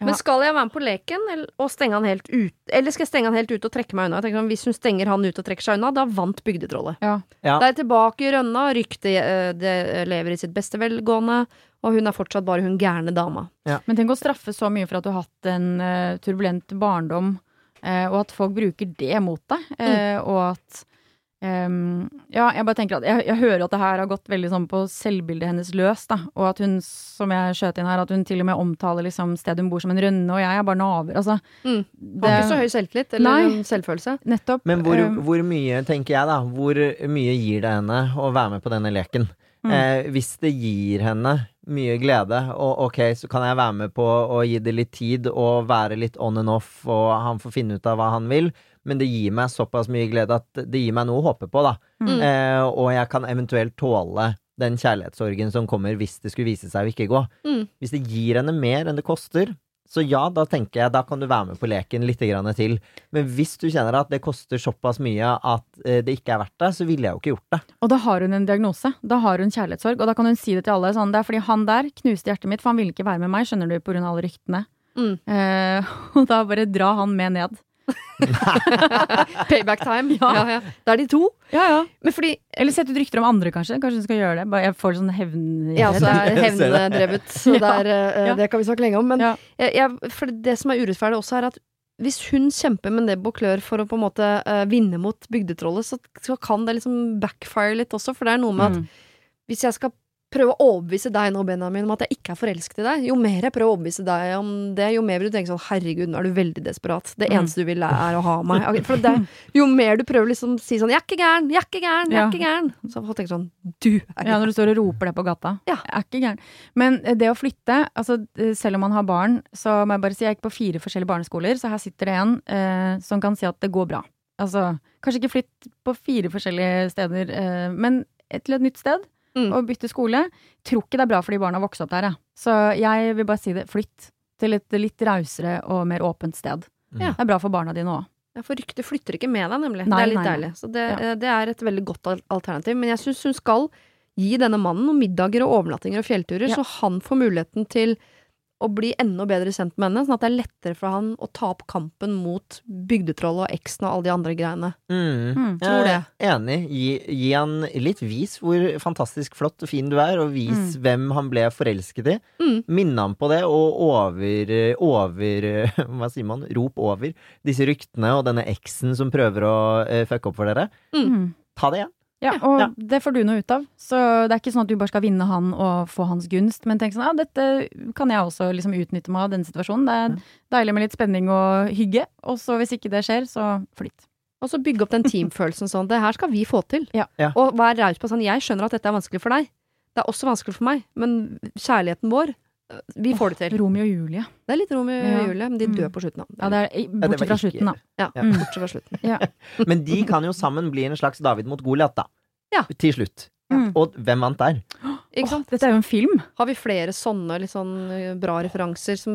Ja. Men skal jeg være med på leken eller, og stenge han helt ut? Eller skal jeg stenge han helt ut og trekke meg unna? Jeg tenker, sånn, Hvis hun stenger han ut og trekker seg unna, da vant bygdetrollet. Ja. Ja. Da er tilbake i rønna, ryktet eh, det lever i sitt beste velgående, og hun er fortsatt bare hun gærne dama. Men tenk å straffe så mye for at du har hatt en uh, turbulent barndom, uh, og at folk bruker det mot deg, eh, og at ehm, Ja, jeg bare tenker at jeg, jeg hører at det her har gått veldig sånn på selvbildet hennes løs, da, og at hun, som jeg skjøt inn her, at hun til og med omtaler liksom stedet hun bor som en rønne, og jeg er bare naver. Altså, Mm. det, Har ikke så høy selvtillit eller Nei. selvfølelse. Nettopp. Men hvor, eh, hvor mye, tenker jeg da, hvor mye gir det henne å være med på denne leken? Mm. Eh, hvis det gir henne mye glede, og ok, så kan jeg være med på å gi det litt tid og være litt on and off, og han får finne ut av hva han vil, men det gir meg såpass mye glede at det gir meg noe å håpe på, da. Mm. Eh, og jeg kan eventuelt tåle den kjærlighetssorgen som kommer hvis det skulle vise seg å ikke gå. Mm. Hvis det gir henne mer enn det koster, så ja, da tenker jeg da kan du være med på leken litt grann til. Men hvis du kjenner at det koster såpass mye at eh, det ikke er verdt det, så ville jeg jo ikke gjort det. Og da har hun en diagnose. Da har hun kjærlighetssorg. Og da kan hun si det til alle. Sånn, det er fordi han der knuste hjertet mitt, for han ville ikke være med meg, skjønner du, på grunn av alle ryktene. Mm. Eh, [LAUGHS] og da bare dra han med ned. [LAUGHS] Payback time. Ja. Ja, ja. Det er de to. Ja, ja. Men fordi Eller sette ut rykter om andre, kanskje. Kanskje hun skal gjøre det. Bare jeg får sånn hevn... [LAUGHS] jeg også er hevndrevet, så [LAUGHS] det, er, eh, Ja. det kan vi snakke lenge om. Men Ja. jeg, det som er urettferdig også, er at hvis hun kjemper med nebb og klør for å på en måte uh, vinne mot bygdetrollet, så, så kan det liksom backfire litt også. For det er noe med at Mm. hvis jeg skal prøve å overbevise deg nå, Benjamin, om at jeg ikke er forelsket i deg, jo mer jeg prøver å overbevise deg om det, jo mer vil du tenke sånn herregud, nå er du veldig desperat. Det Mm. eneste du vil er å ha meg. [LAUGHS] For det, jo mer du prøver liksom å si sånn jeg er ikke gæren, jeg er ikke gæren, jeg er ikke gæren, så folk tenker sånn du er Ja, når du står og roper det på gata. Ja. Jeg er ikke gæren. Men eh, det å flytte, altså eh, selv om man har barn, så må jeg bare si jeg gikk på fire forskjellige barneskoler, så her sitter det en eh, som kan si at det går bra. Altså, kanskje ikke flytt på fire forskjellige steder, eh, men til et nytt sted. Mm. Og bytte skole. Tror ikke det er bra for de barna å vokse opp der, jeg. Så jeg vil bare si det. Flytt til et litt rausere og mer åpent sted. Ja. Det er bra for barna dine òg. Ja, for ryktet flytter ikke med deg, nemlig. Nei, det er litt nei, nei. deilig. Så det, Ja. eh, det er et veldig godt alternativ. Men jeg syns hun skal gi denne mannen noen middager og overnattinger og fjellturer, Ja. så han får muligheten til å bli enda bedre kjent med henne, sånn at det er lettere for han å ta opp kampen mot bygdetrollet og eksen og alle de andre greiene. Mm. Mm, tror er Enig. Gi, gi han litt vis hvor fantastisk flott og fin du er, og vis hvem han ble forelsket i. Mm. Minne ham på det, og over, over [LAUGHS] Hva sier man? Rop over disse ryktene og denne eksen som prøver å uh, fucke opp for dere. Mm. Ta det igjen. Ja, og Ja. det får du noe ut av. Så det er ikke sånn at du bare skal vinne han og få hans gunst, men tenk sånn ja, dette kan jeg også liksom utnytte meg av denne situasjonen. Det er deilig med litt spenning og hygge, og så hvis ikke det skjer, så flytt. Og så bygge opp den teamfølelsen sånn. Det her skal vi få til. Ja. Ja. Og vær raus på sånn. Jeg skjønner at dette er vanskelig for deg. Det er også vanskelig for meg. Men kjærligheten vår, vi får det til. Romeo og Julie. Det er litt Romeo og Ja. Julie, men de dør Mm. på slutten. Ja, det er, bortsett fra slutten, da. Ja, Ja. Mm. bortsett fra slutten. [LAUGHS] Men de kan jo sammen bli en slags David mot Goliat, da. Ja. Til slutt. Mm. Og hvem vant der? [GASPS] Ikke sant? dette er jo en film. Har vi flere sånne litt sånn bra referanser som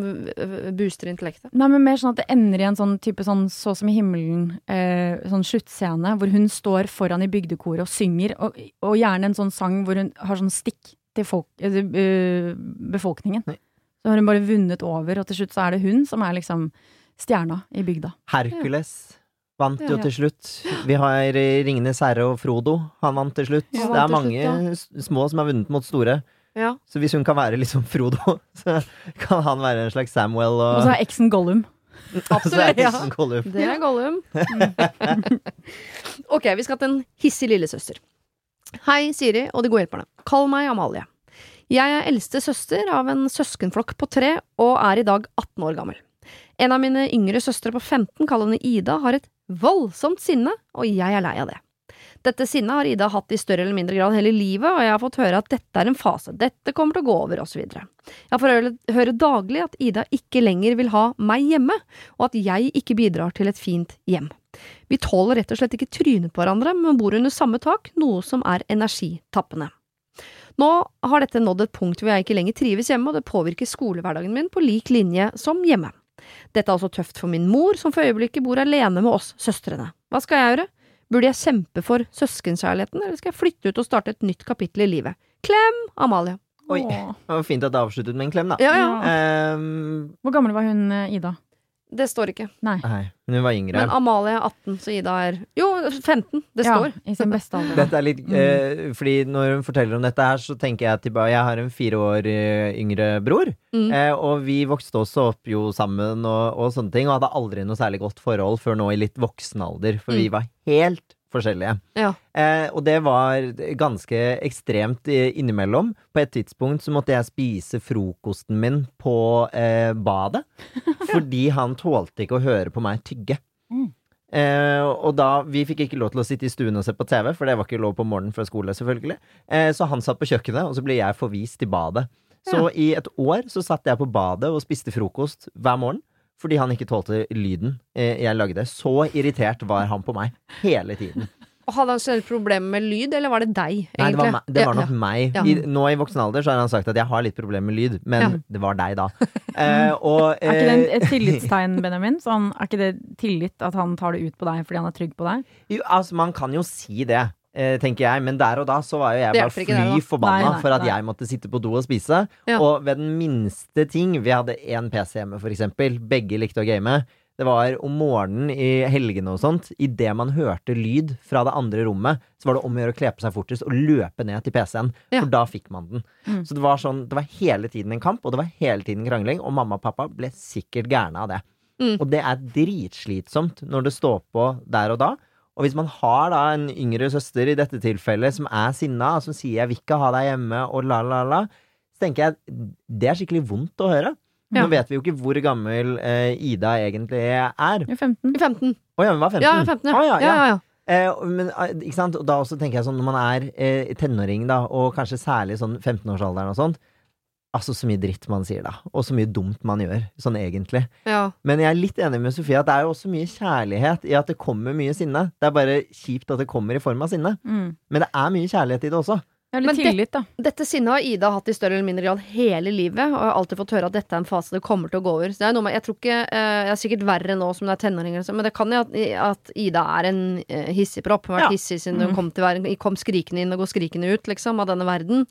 booster intellektet? Nei, men mer sånn at det ender i en sånn type sånn Så som i himmelen, eh, sånn sluttscene, hvor hun står foran i bygdekoret og synger, og, og gjerne en sånn sang hvor hun har sånn stikk til folk, eh, eh, befolkningen. Nei. Så har hun bare vunnet over, og til slutt så er det hun som er liksom stjerna i bygda. Hercules Vant jo ja. til slutt. Vi har eh, Ringenes herre og Frodo. Han vant til slutt. Ja, det er mange slutt, ja. små som har vunnet mot store. Ja. Så hvis hun kan være liksom Frodo, [LAUGHS] så kan han være en slags Samuel. Og, Og så er eksen Gollum. [LAUGHS] Absolutt. Ja. Gollum. Det er Gollum. [LAUGHS] ok, vi skal til en hissig lillesøster. Hei, Siri og de gode hjelperne. Kall meg Amalie. Jeg er eldste søster av en søskenflokk på tre og er i dag 18 år gammel. En av mine yngre søstre på 15, kall henne Ida, har et voldsomt sinne, og jeg er lei av det. Dette sinnet har Ida hatt i større eller mindre grad hele livet, og jeg har fått høre at dette er en fase, dette kommer til å gå over, osv. Jeg får høre, daglig at Ida ikke lenger vil ha meg hjemme, og at jeg ikke bidrar til et fint hjem. Vi tåler rett og slett ikke trynet på hverandre, men bor under samme tak, noe som er energitappende. Nå har dette nådd et punkt hvor jeg ikke lenger trives hjemme, og det påvirker skolehverdagen min på lik linje som hjemme. Dette er også tøft for min mor, som for øyeblikket bor alene med oss søstrene. Hva skal jeg gjøre? Burde jeg kjempe for søskenkjærligheten, eller skal jeg flytte ut og starte et nytt kapittel i livet? Klem, Amalie. Oi, det var fint at det avsluttet med en klem, da. Ja, ja. Um, Hvor gammel var hun eh, Ida? Det står ikke. Nei. nei, men hun var yngre. Men Amalie er 18, så Ida er Jo, 15. Det ja, står. I sin beste alder. Dette er litt, Mm. eh, fordi Når hun forteller om dette, her så tenker jeg tilbake Jeg har en fire år eh, yngre bror. Mm. Eh, og vi vokste også opp jo sammen og, og sånne ting, og hadde aldri noe særlig godt forhold før nå i litt voksen alder, for vi Mm. var helt forskjellige. Ja. Eh, og det var ganske ekstremt eh, innimellom. På et tidspunkt så måtte jeg spise frokosten min på eh, badet, [LAUGHS] fordi han tålte ikke å høre på meg tygge. Mm. Eh, og da, Vi fikk ikke lov til å sitte i stuen og se på TV, for det var ikke lov på morgenen før skole. selvfølgelig eh, Så han satt på kjøkkenet, og så ble jeg forvist til badet. Så i et år så satt jeg på badet og spiste frokost hver morgen. Fordi han ikke tålte lyden eh, jeg lagde. Så irritert var han på meg hele tiden. Og Hadde han generelt problemer med lyd, eller var det deg, egentlig? Nei, det var, meg, det var Ja, nok meg. I, nå i voksen alder så har han sagt at jeg har litt problemer med lyd, men Ja. det var deg da. [LAUGHS] Eh, og, Er ikke det eh, et tillitstegn, [LAUGHS] Benjamin? Sånn, er ikke det tillit at han tar det ut på deg fordi han er trygg på deg? jo, altså, man kan jo si det, eh, tenker jeg, men der og da så var jo jeg bare fly forbanna for at nei. jeg måtte sitte på do og spise. Ja. Og ved den minste ting Vi hadde én PC hjemme, for eksempel. Begge likte å game. Det var om morgenen i helgene og sånt, idet man hørte lyd fra det andre rommet, så var det om å gjøre å kle på seg fortest og løpe ned til PC-en, Ja. for da fikk man den. Mm. Så det var sånn, det var hele tiden en kamp, og det var hele tiden krangling, og mamma og pappa ble sikkert gærne av det. Mm. Og det er dritslitsomt når det står på der og da. Og hvis man har da en yngre søster i dette tilfellet som er sinna, og som sier 'jeg vil ikke ha deg hjemme', og la, la, la, så tenker jeg det er skikkelig vondt å høre. Ja. Nå vet vi jo ikke hvor gammel eh, Ida egentlig er. Er 15. 15. Å ja, hun var 15. Ja, 15, ja. Ah, ja, ja, ja, ja. Eh, men, eh, ikke sant? Og da også tenker jeg sånn, når man er eh, tenåring, da, og kanskje særlig sånn 15-årsalderen og sånt, altså så mye dritt man sier da, og så mye dumt man gjør, sånn egentlig. ja. Men jeg er litt enig med Sofie at det er jo også mye kjærlighet i at det kommer mye sinne. Det er bare kjipt at det kommer i form av sinne. Mm. Men det er mye kjærlighet i det også. Ja, litt Men tillit, da. Dette sinnet har Ida hatt i større eller mindre grad hele livet, og jeg har alltid fått høre at dette er en fase det kommer til å gå over. Så det er noe med, jeg tror ikke, eh, Jeg er sikkert verre nå som det er tenåringer, men det kan jo at, at Ida er en eh, hissigpropp. Hun har vært Ja. hissig siden hun Mm. kom, til verden, kom skrikende inn og går skrikende ut, liksom, av denne verden.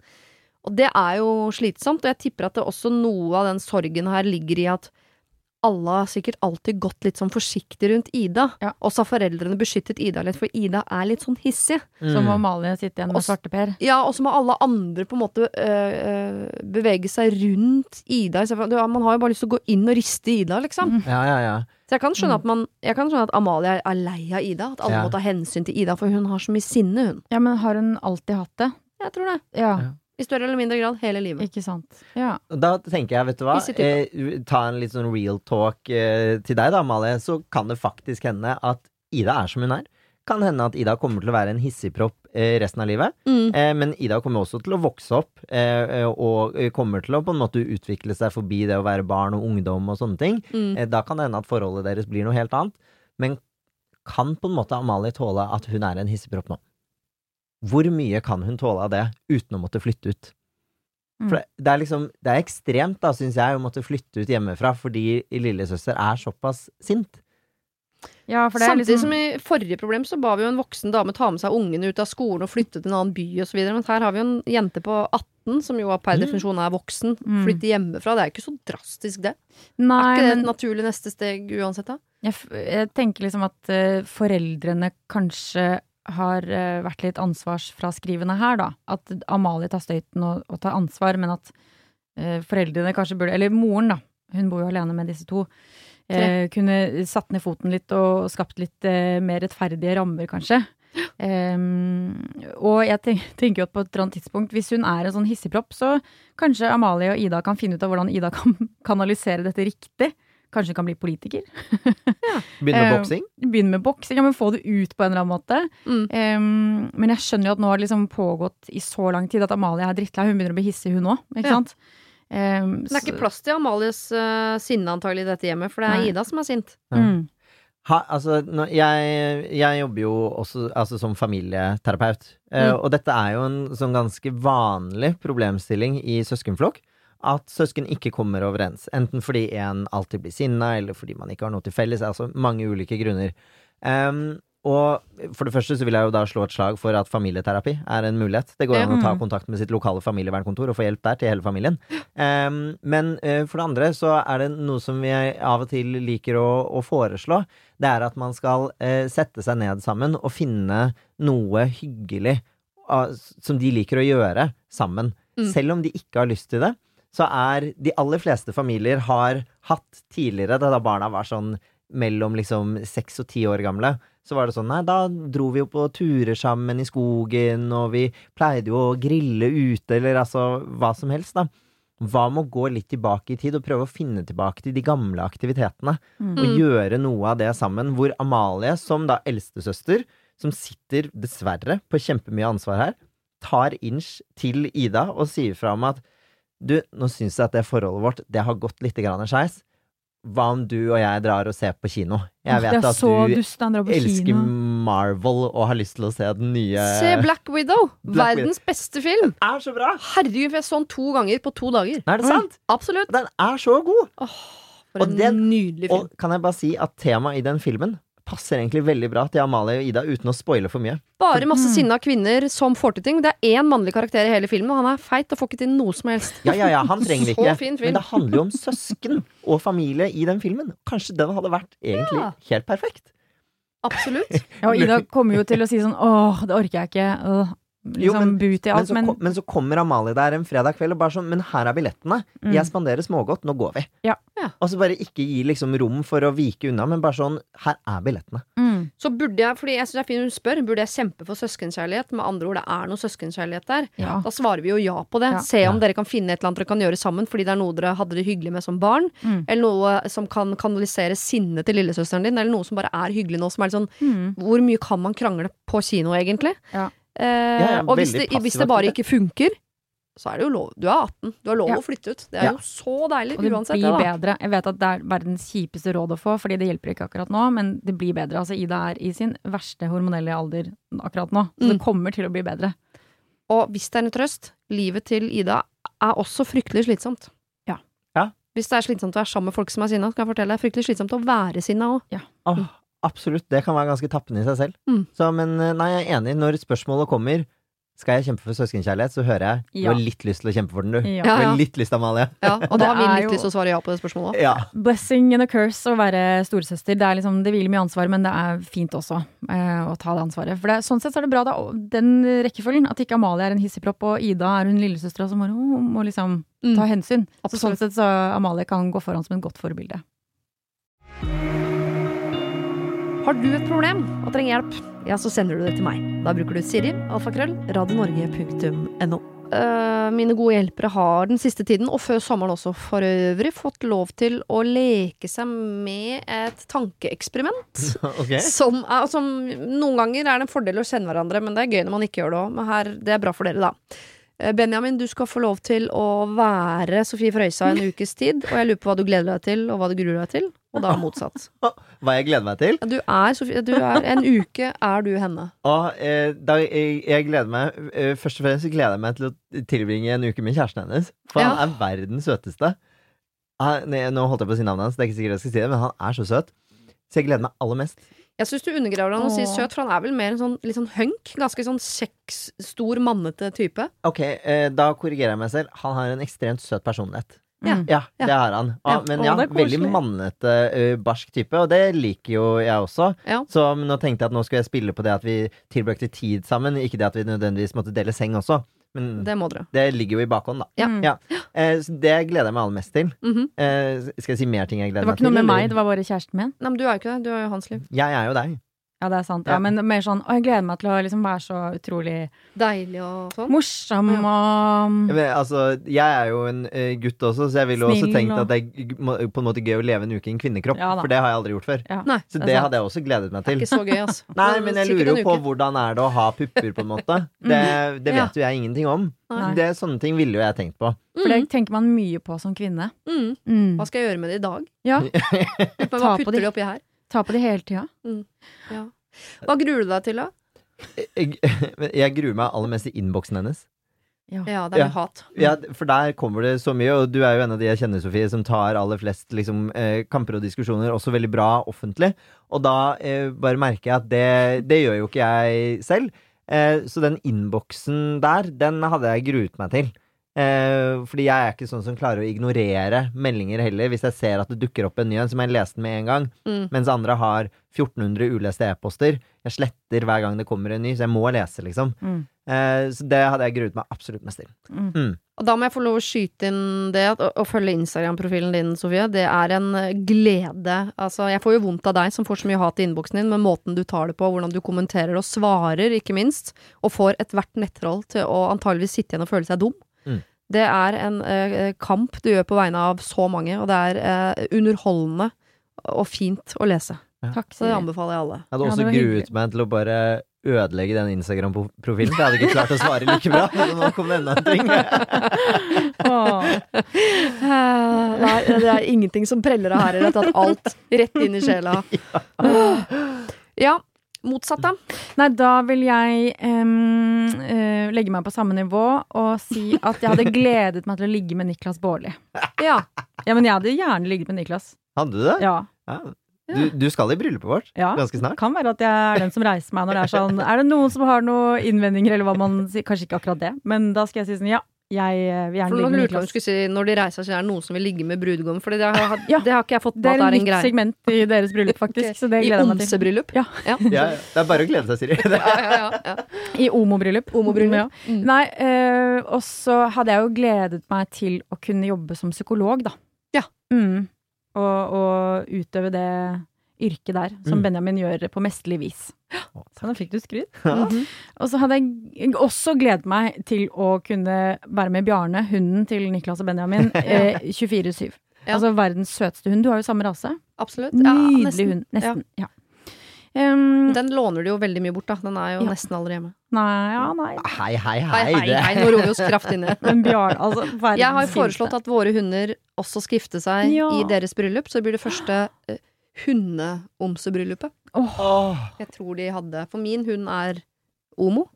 Og det er jo slitsomt, og jeg tipper at det også noe av den sorgen her ligger i at alle har sikkert alltid gått litt sånn forsiktig rundt Ida. Ja. Også har foreldrene beskyttet Ida litt, for Ida er litt sånn hissig. Så må Mm. Amalie sitte igjen med svarteper. Ja, og så må alle andre på en måte øh, bevege seg rundt Ida. Man har jo bare lyst til å gå inn og riste Ida, liksom. Mm. Ja, ja, ja. Så jeg kan skjønne Mm. at, man, jeg kan skjønne at Amalie er, er lei av Ida. At alle Ja. må ta hensyn til Ida, for hun har så mye sinne, hun. Ja, men har hun alltid hatt det? Jeg tror det. Ja, Ja. I større eller mindre grad hele livet. ikke sant. Ja. Da tenker jeg, vet du hva, eh, ta en litt sånn real talk eh, til deg da, Amalie, så kan det faktisk hende at Ida er som hun er. Kan hende at Ida kommer til å være en hissigpropp eh, resten av livet. Mm. Eh, men Ida kommer også til å vokse opp, eh, eh, og kommer til å på en måte utvikle seg forbi det å være barn og ungdom og sånne ting. Mm. Eh, da kan det hende at forholdet deres blir noe helt annet. Men kan på en måte Amalie tåle at hun er en hissigpropp nå? Hvor mye kan hun tåle av det uten å måtte flytte ut? Mm. For det, det er liksom Det er ekstremt, da, syns jeg, å måtte flytte ut hjemmefra fordi lillesøster er såpass sint. ja, for det er Samtidig liksom som i forrige problem så ba vi jo en voksen dame ta med seg ungene ut av skolen og flytte til en annen by osv. Men her har vi jo en jente på 18 som jo per Mm. definisjon er voksen. Mm. Flytte hjemmefra. Det er ikke så drastisk, det. Nei, er ikke det men et naturlig neste steg uansett, da? Jeg, f- jeg tenker liksom at uh, foreldrene kanskje har eh, vært litt ansvarsfraskrivende her, da. At Amalie tar støyten og, og tar ansvar, men at eh, foreldrene kanskje burde Eller moren, da. Hun bor jo alene med disse to. Eh, kunne satt ned foten litt og skapt litt eh, mer rettferdige rammer, kanskje. Um, og jeg tenk, tenker jo at på et eller annet tidspunkt, hvis hun er en sånn hissigpropp, så kanskje Amalie og Ida kan finne ut av hvordan Ida kan [LAUGHS] kanalisere dette riktig. Kanskje kan bli politiker. [LAUGHS] Begynne med Eh, boksing? Begynne med boksing, ja, men få det ut på en eller annen måte. Mm. Um, men jeg skjønner jo at nå har det liksom pågått i så lang tid at Amalie er drittlei. Hun begynner å bli hissig, hun òg. Ikke Ja. sant? Em, Det er ikke plass til Amalies uh, sinne antagelig i dette hjemmet, for det er Nei. Ida som er sint. Mm. Ha, altså, nå, jeg, jeg jobber jo også altså, som familieterapeut, uh, Mm. og dette er jo en sånn ganske vanlig problemstilling i søskenflokk. At søsken ikke kommer overens. Enten fordi en alltid blir sinna, eller fordi man ikke har noe til felles. Altså mange ulike grunner. Um, og for det første så vil jeg jo da slå et slag for at familieterapi er en mulighet. Det går an å ta kontakt med sitt lokale familievernkontor og få hjelp der til hele familien. Um, men uh, for det andre så er det noe som jeg av og til liker å, å foreslå. Det er at man skal uh, sette seg ned sammen og finne noe hyggelig uh, som de liker å gjøre sammen. Mm. Selv om de ikke har lyst til det, så er de aller fleste familier har hatt tidligere, da barna var sånn mellom liksom seks og ti år gamle, så var det sånn Nei, da dro vi jo på turer sammen i skogen, og vi pleide jo å grille ute, eller altså hva som helst, da. Hva med å gå litt tilbake i tid og prøve å finne tilbake til de gamle aktivitetene? Mm. og gjøre noe av det sammen. Hvor Amalie, som da eldstesøster, som sitter dessverre på kjempemye ansvar her, tar inch til Ida og sier fra om at du, nå syns jeg at det forholdet vårt, det har gått litt skeis. Hva om du og jeg drar og ser på kino? Jeg vet at du elsker kino. Marvel og har lyst til å se den nye Se Black Widow! Black Verdens beste film! er så bra! Herregud, for jeg så den to ganger på to dager. Er det sant? Absolutt. Den er så god! For Og en den- nydelig film. Og kan jeg bare si at temaet i den filmen passer egentlig veldig bra til Amalie og Ida, uten å spoile for mye. Bare masse Mm. sinna kvinner som får til ting. Det er én mannlig karakter i hele filmen, og han er feit og får ikke til noe som helst. Ja, ja, ja, han trenger vi [LAUGHS] Så ikke. fin film. Men det handler jo om søsken og familie i den filmen. Kanskje den hadde vært egentlig Ja. helt perfekt. Absolutt. Ja, og Ida kommer jo til å si sånn åh, det orker jeg ikke. Øh, Jo, liksom men- booty i alt. så, Men, kom, men så kommer Amalie der en fredag kveld og bare sånn Men her er billettene. Mm. Jeg spanderer smågodt. Nå går vi. Ja. Ja. Og så bare ikke gi liksom rom for å vike unna, men bare sånn Her er billettene. mm. Så burde jeg, fordi jeg synes det er fint hun spør, burde jeg kjempe for søskenkjærlighet? Med andre ord, det er noe søskenkjærlighet der. Ja. Da svarer vi jo ja på det. Ja. Se om Ja. dere kan finne et eller annet dere kan gjøre sammen fordi det er noe dere hadde det hyggelig med som barn. Mm. Eller noe som kan kanalisere sinnet til lillesøsteren din, eller noe som bare er hyggelig nå. Som er litt sånn Mm. Hvor mye kan man krangle på kino, egentlig? Ja. Eh, ja, og hvis det, hvis det bare ikke funker, så er det jo lov. Du er 18. Du har lov Ja. å flytte ut. Det er Ja. jo så deilig Og det uansett, blir det, da. bedre. Jeg vet at det er verdens kjipeste råd å få, fordi det hjelper ikke akkurat nå, men det blir bedre. Altså, Ida er i sin verste hormonelle alder akkurat nå, så det Mm. kommer til å bli bedre. Og hvis det er en trøst, livet til Ida er også fryktelig slitsomt. Ja. Ja. Hvis det er slitsomt å være sammen med folk som er sinna, skal jeg fortelle deg, fryktelig slitsomt å være sinna òg. Åh, absolutt. Det kan være ganske tappende i seg selv. Mm. Så, men eh, nei, jeg er enig. Når spørsmålet kommer skal jeg kjempe for søskenkjærlighet, så hører jeg du Ja. har litt lyst til å kjempe for den, du. Ja. Du har litt lyst, Amalie. Ja, og da har vi er litt jo- lyst til å svare ja på det spørsmålet òg. Ja. Blessing and a curse å være storesøster. Det, er liksom, det hviler mye ansvar, men det er fint også eh, å ta det ansvaret. For det, sånn sett så er det bra, da, den rekkefølgen. At ikke Amalie er en hissigpropp, og Ida er hun lillesøstera som bare, må liksom ta hensyn. Så sånn sett så Amalie kan gå foran som et godt forbilde. Har du et problem og trenger hjelp, ja, så sender du det til meg. Da bruker du Siri, alfakrøll, radionorge.no. Eh, mine gode hjelpere har den siste tiden, og før sommeren også for øvrig, fått lov til å leke seg med et tankeeksperiment. [LAUGHS] Okay. Som, er, som Noen ganger er det en fordel å kjenne hverandre, men det er gøy når man ikke gjør det òg. Men her, det er bra for dere, da. Eh, Benjamin, du skal få lov til å være Sofie Frøysa en [LAUGHS] ukes tid. Og jeg lurer på hva du gleder deg til, og hva du gruer deg til. Og da motsatt. [LAUGHS] Hva jeg gleder meg til? Du er Sofie, du er, en uke er du henne. Og eh, da, jeg, jeg gleder meg eh, Først og fremst gleder jeg meg til å tilbringe en uke med kjæresten hennes. For Ja. han er verdens søteste. Han, nei, nå holdt jeg på å si navnet hans, det er ikke sikkert jeg skal si det, men han er så søt. Så jeg gleder meg aller mest. Jeg syns du undergraver han og sier søt, for han er vel mer en sånn litt sånn hunk. Ganske sånn kjekk, stor, mannete type. Ok, eh, da korrigerer jeg meg selv. Han har en ekstremt søt personlighet. Mm. Ja, Ja. det har han. Ja, Ja. men ja, veldig mannete, ø, barsk type, og det liker jo jeg også. Ja. Så nå tenkte jeg at nå skulle jeg spille på det at vi tilbrakte tid sammen, ikke det at vi nødvendigvis måtte dele seng også. Men det, Det må dere. ligger jo i bakhånd, da. Ja. Mm. Ja. Eh, det gleder jeg meg aller mest til. Mhm. Eh, skal jeg si mer ting jeg gleder meg til? Det var ikke noe med meg, det var bare kjæresten min. Nei, men du er jo ikke det. Du er jo hans liv. Jeg er jo deg. Ja, det er sant. Ja. Ja, men mer sånn Å, jeg gleder meg til å liksom være så utrolig Deilig og sånn. morsom og Men, altså, jeg er jo en uh, gutt også, så jeg ville jo også tenkt og- at det er på en måte gøy å leve en uke i en kvinnekropp. Ja for det har jeg aldri gjort før. ja. Nei, Så det er det hadde jeg også gledet meg til. Ikke så gøy, altså. [LAUGHS] Nei, men jeg lurer jo på hvordan er det å ha pupper, på en måte. [LAUGHS] Det, det Ja. vet jo jeg ingenting om. Nei. Det, sånne ting ville jo jeg tenkt på. For det tenker man mye på som kvinne. Mm. Mm. Hva skal jeg gjøre med det i dag? Ja, [LAUGHS] Ta hva på putter du de oppi her? Ta på det hele tida. Ja. Hva gruer du deg til, da? Jeg, [LAUGHS] jeg gruer meg aller mest i innboksen hennes. Ja, det er Ja. hat. Ja, for der kommer det så mye, og du er jo en av de jeg kjenner, Sofie, som tar aller flest liksom, eh, kamper og diskusjoner også veldig bra offentlig. Og da eh, bare merker jeg at det, det gjør jo ikke jeg selv. Eh, så den innboksen der, den hadde jeg gruet meg til. Eh, fordi jeg er ikke sånn som klarer å ignorere meldinger heller. Hvis jeg ser at det dukker opp en ny en, som jeg leste med en gang. Mm. Mens andre har 1400 uleste e-poster. Jeg sletter hver gang det kommer en ny, så jeg må lese, liksom. Mm. Eh, så det hadde jeg gruet meg absolutt mest til. Mm. Mm. Og da må jeg få lov å skyte inn det og å, følge Instagram-profilen din, Sofie. Det er en eh, glede. Altså, jeg får jo vondt av deg som får så mye hat i innboksen din, men måten du tar det på, hvordan du kommenterer og svarer, ikke minst, og får ethvert nettroll til å antageligvis sitte igjen og føle seg dum. Det er en eh, kamp du gjør på vegne av så mange, og det er eh, underholdende og fint å lese. Takk, Så det anbefaler jeg alle. Jeg hadde også ja, gruet meg til å bare ødelegge den Instagram-profilen, for jeg hadde ikke klart å svare like bra. Men nå kom det enda en ting. [LAUGHS] Åh. Eh, [LAUGHS] Nei, det er ingenting som preller av her. Jeg har tatt alt rett inn i sjela. [LAUGHS] Ja, motsatt, da. Nei, da vil jeg um, uh, legge meg på samme nivå og si at jeg hadde [LAUGHS] gledet meg til å ligge med Niklas Baarli. Ja. Ja, men jeg hadde gjerne ligget med Niklas. Hadde du det? Ja. Ja. Du, du skal i bryllupet vårt ja. ganske snart. Kan være at jeg er den som reiser meg når det er sånn Er det noen som har noen innvendinger, eller hva man sier? Kanskje ikke akkurat det, men da skal jeg si sånn ja, jeg vil gjerne ligge med lurte om du skulle si når de reiser seg, er det noen som vil ligge med brudgommen. For det, har- Ja. det har ikke jeg fått Det med er at greie det er en nytt greie. segment i [LAUGHS] deres bryllup, faktisk. okay. Så det I gleder jeg meg til. omsebryllup. Ja. Ja. [LAUGHS] Ja, ja. det er bare å glede seg, Siri. [LAUGHS] Ja, ja, ja, ja. I Omo-bryllup. Omo-bryllup. Ja. Mm. Nei, øh, og så hadde jeg jo gledet meg til å kunne jobbe som psykolog, da. Ja. Mm. Og, og utøve det yrket der, som Mm. Benjamin gjør på mesterlig vis. Å, Så da fikk du skryt. Ja. -hmm. Og så hadde jeg også gledet meg til å kunne være med Bjarne, hunden til Niklas og Benjamin, [LAUGHS] eh, 24-7. Ja. Altså verdens søteste hund. Du har jo samme rase. Absolutt. Ja, Nydelig nesten. hund. Nesten. Ja. Um, Den låner du jo veldig mye bort, da. Den er jo Ja. nesten aldri hjemme. nei, ja, nei. Hei, hei, Hei, hei. hei, hei, nå roer vi oss kraftig ned. [LAUGHS] Men Bjarne, altså verdens Jeg har jo foreslått at våre hunder også skal gifte seg Ja. i deres bryllup, så det blir det første uh, hundeomsebryllupet. Oh. Åh, Jeg tror de hadde For min hund er omo.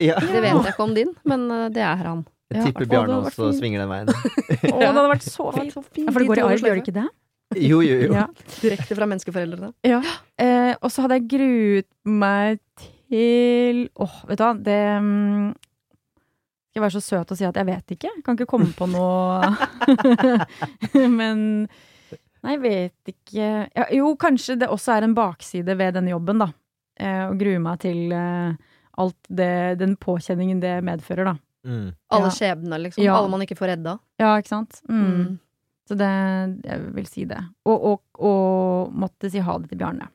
ja. Det vet jeg ikke om din, men uh, det er han. Jeg Ja, tipper det Bjarne også svinger den veien. Å, det hadde vært så fint. Så fint. Ja, for det går i arv, gjør det ikke det? Jo, jo, jo. Ja. Direkte fra menneskeforeldrene. Eh, og så hadde jeg gruet meg til Åh, vet du hva, det mm, Skal jeg være så søt å si at jeg vet ikke? Jeg kan ikke komme på noe [LAUGHS] [LAUGHS] Men Nei, jeg vet ikke ja, Jo, kanskje det også er en bakside ved denne jobben, da. Eh, å grue meg til eh, alt det, den påkjenningen det medfører, da. Mm. Alle Ja. skjebner, liksom. Ja. Alle man ikke får redda. Ja, ikke sant? Mm. Mm. Så det Jeg vil si det. Og, og, og måtte si ha det til Bjarne.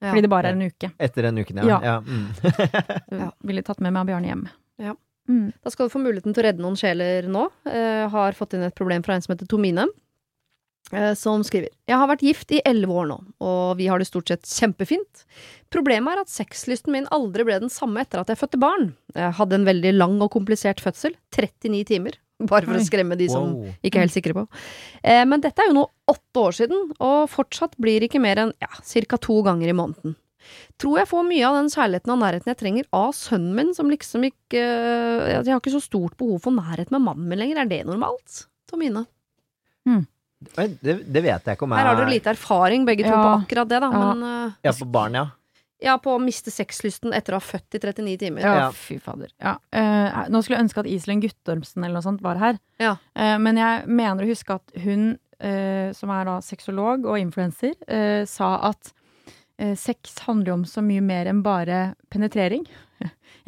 Ja. Fordi det bare er en uke. Etter den uken, ja. Ja. ja. Mm. [LAUGHS] Ville tatt med meg Bjarne hjem. Ja. Mm. Da skal du få muligheten til å redde noen sjeler nå. Eh, har fått inn et problem fra en som heter Tomine. Eh, Som skriver Jeg har vært gift i elleve år nå, og vi har det stort sett kjempefint. Problemet er at sexlysten min aldri ble den samme etter at jeg fødte barn. Jeg hadde en veldig lang og komplisert fødsel. 39 timer. Bare for å skremme de som Wow. ikke er helt sikre på. Eh, men dette er jo nå åtte år siden, og fortsatt blir det ikke mer enn ja, ca. to ganger i måneden. Tror jeg får mye av den kjærligheten og nærheten jeg trenger av sønnen min, som liksom ikke eh, Jeg har ikke så stort behov for nærhet med mannen min lenger. Er det normalt? Tomine. Oi, Det, det vet jeg ikke om jeg Her har dere lite erfaring begge to Ja. på akkurat det, da, Ja. men uh, Ja, på barn, ja. Ja, på å miste sexlysten etter å ha født i 39 timer. Ja, Ja. fy fader. Ja. Uh, nå skulle jeg ønske at Iselin Guttormsen eller noe sånt var her. Ja. Uh, men jeg mener å huske at hun, uh, som er da sexolog og influenser, eh, sa at sex handler om så mye mer enn bare penetrering.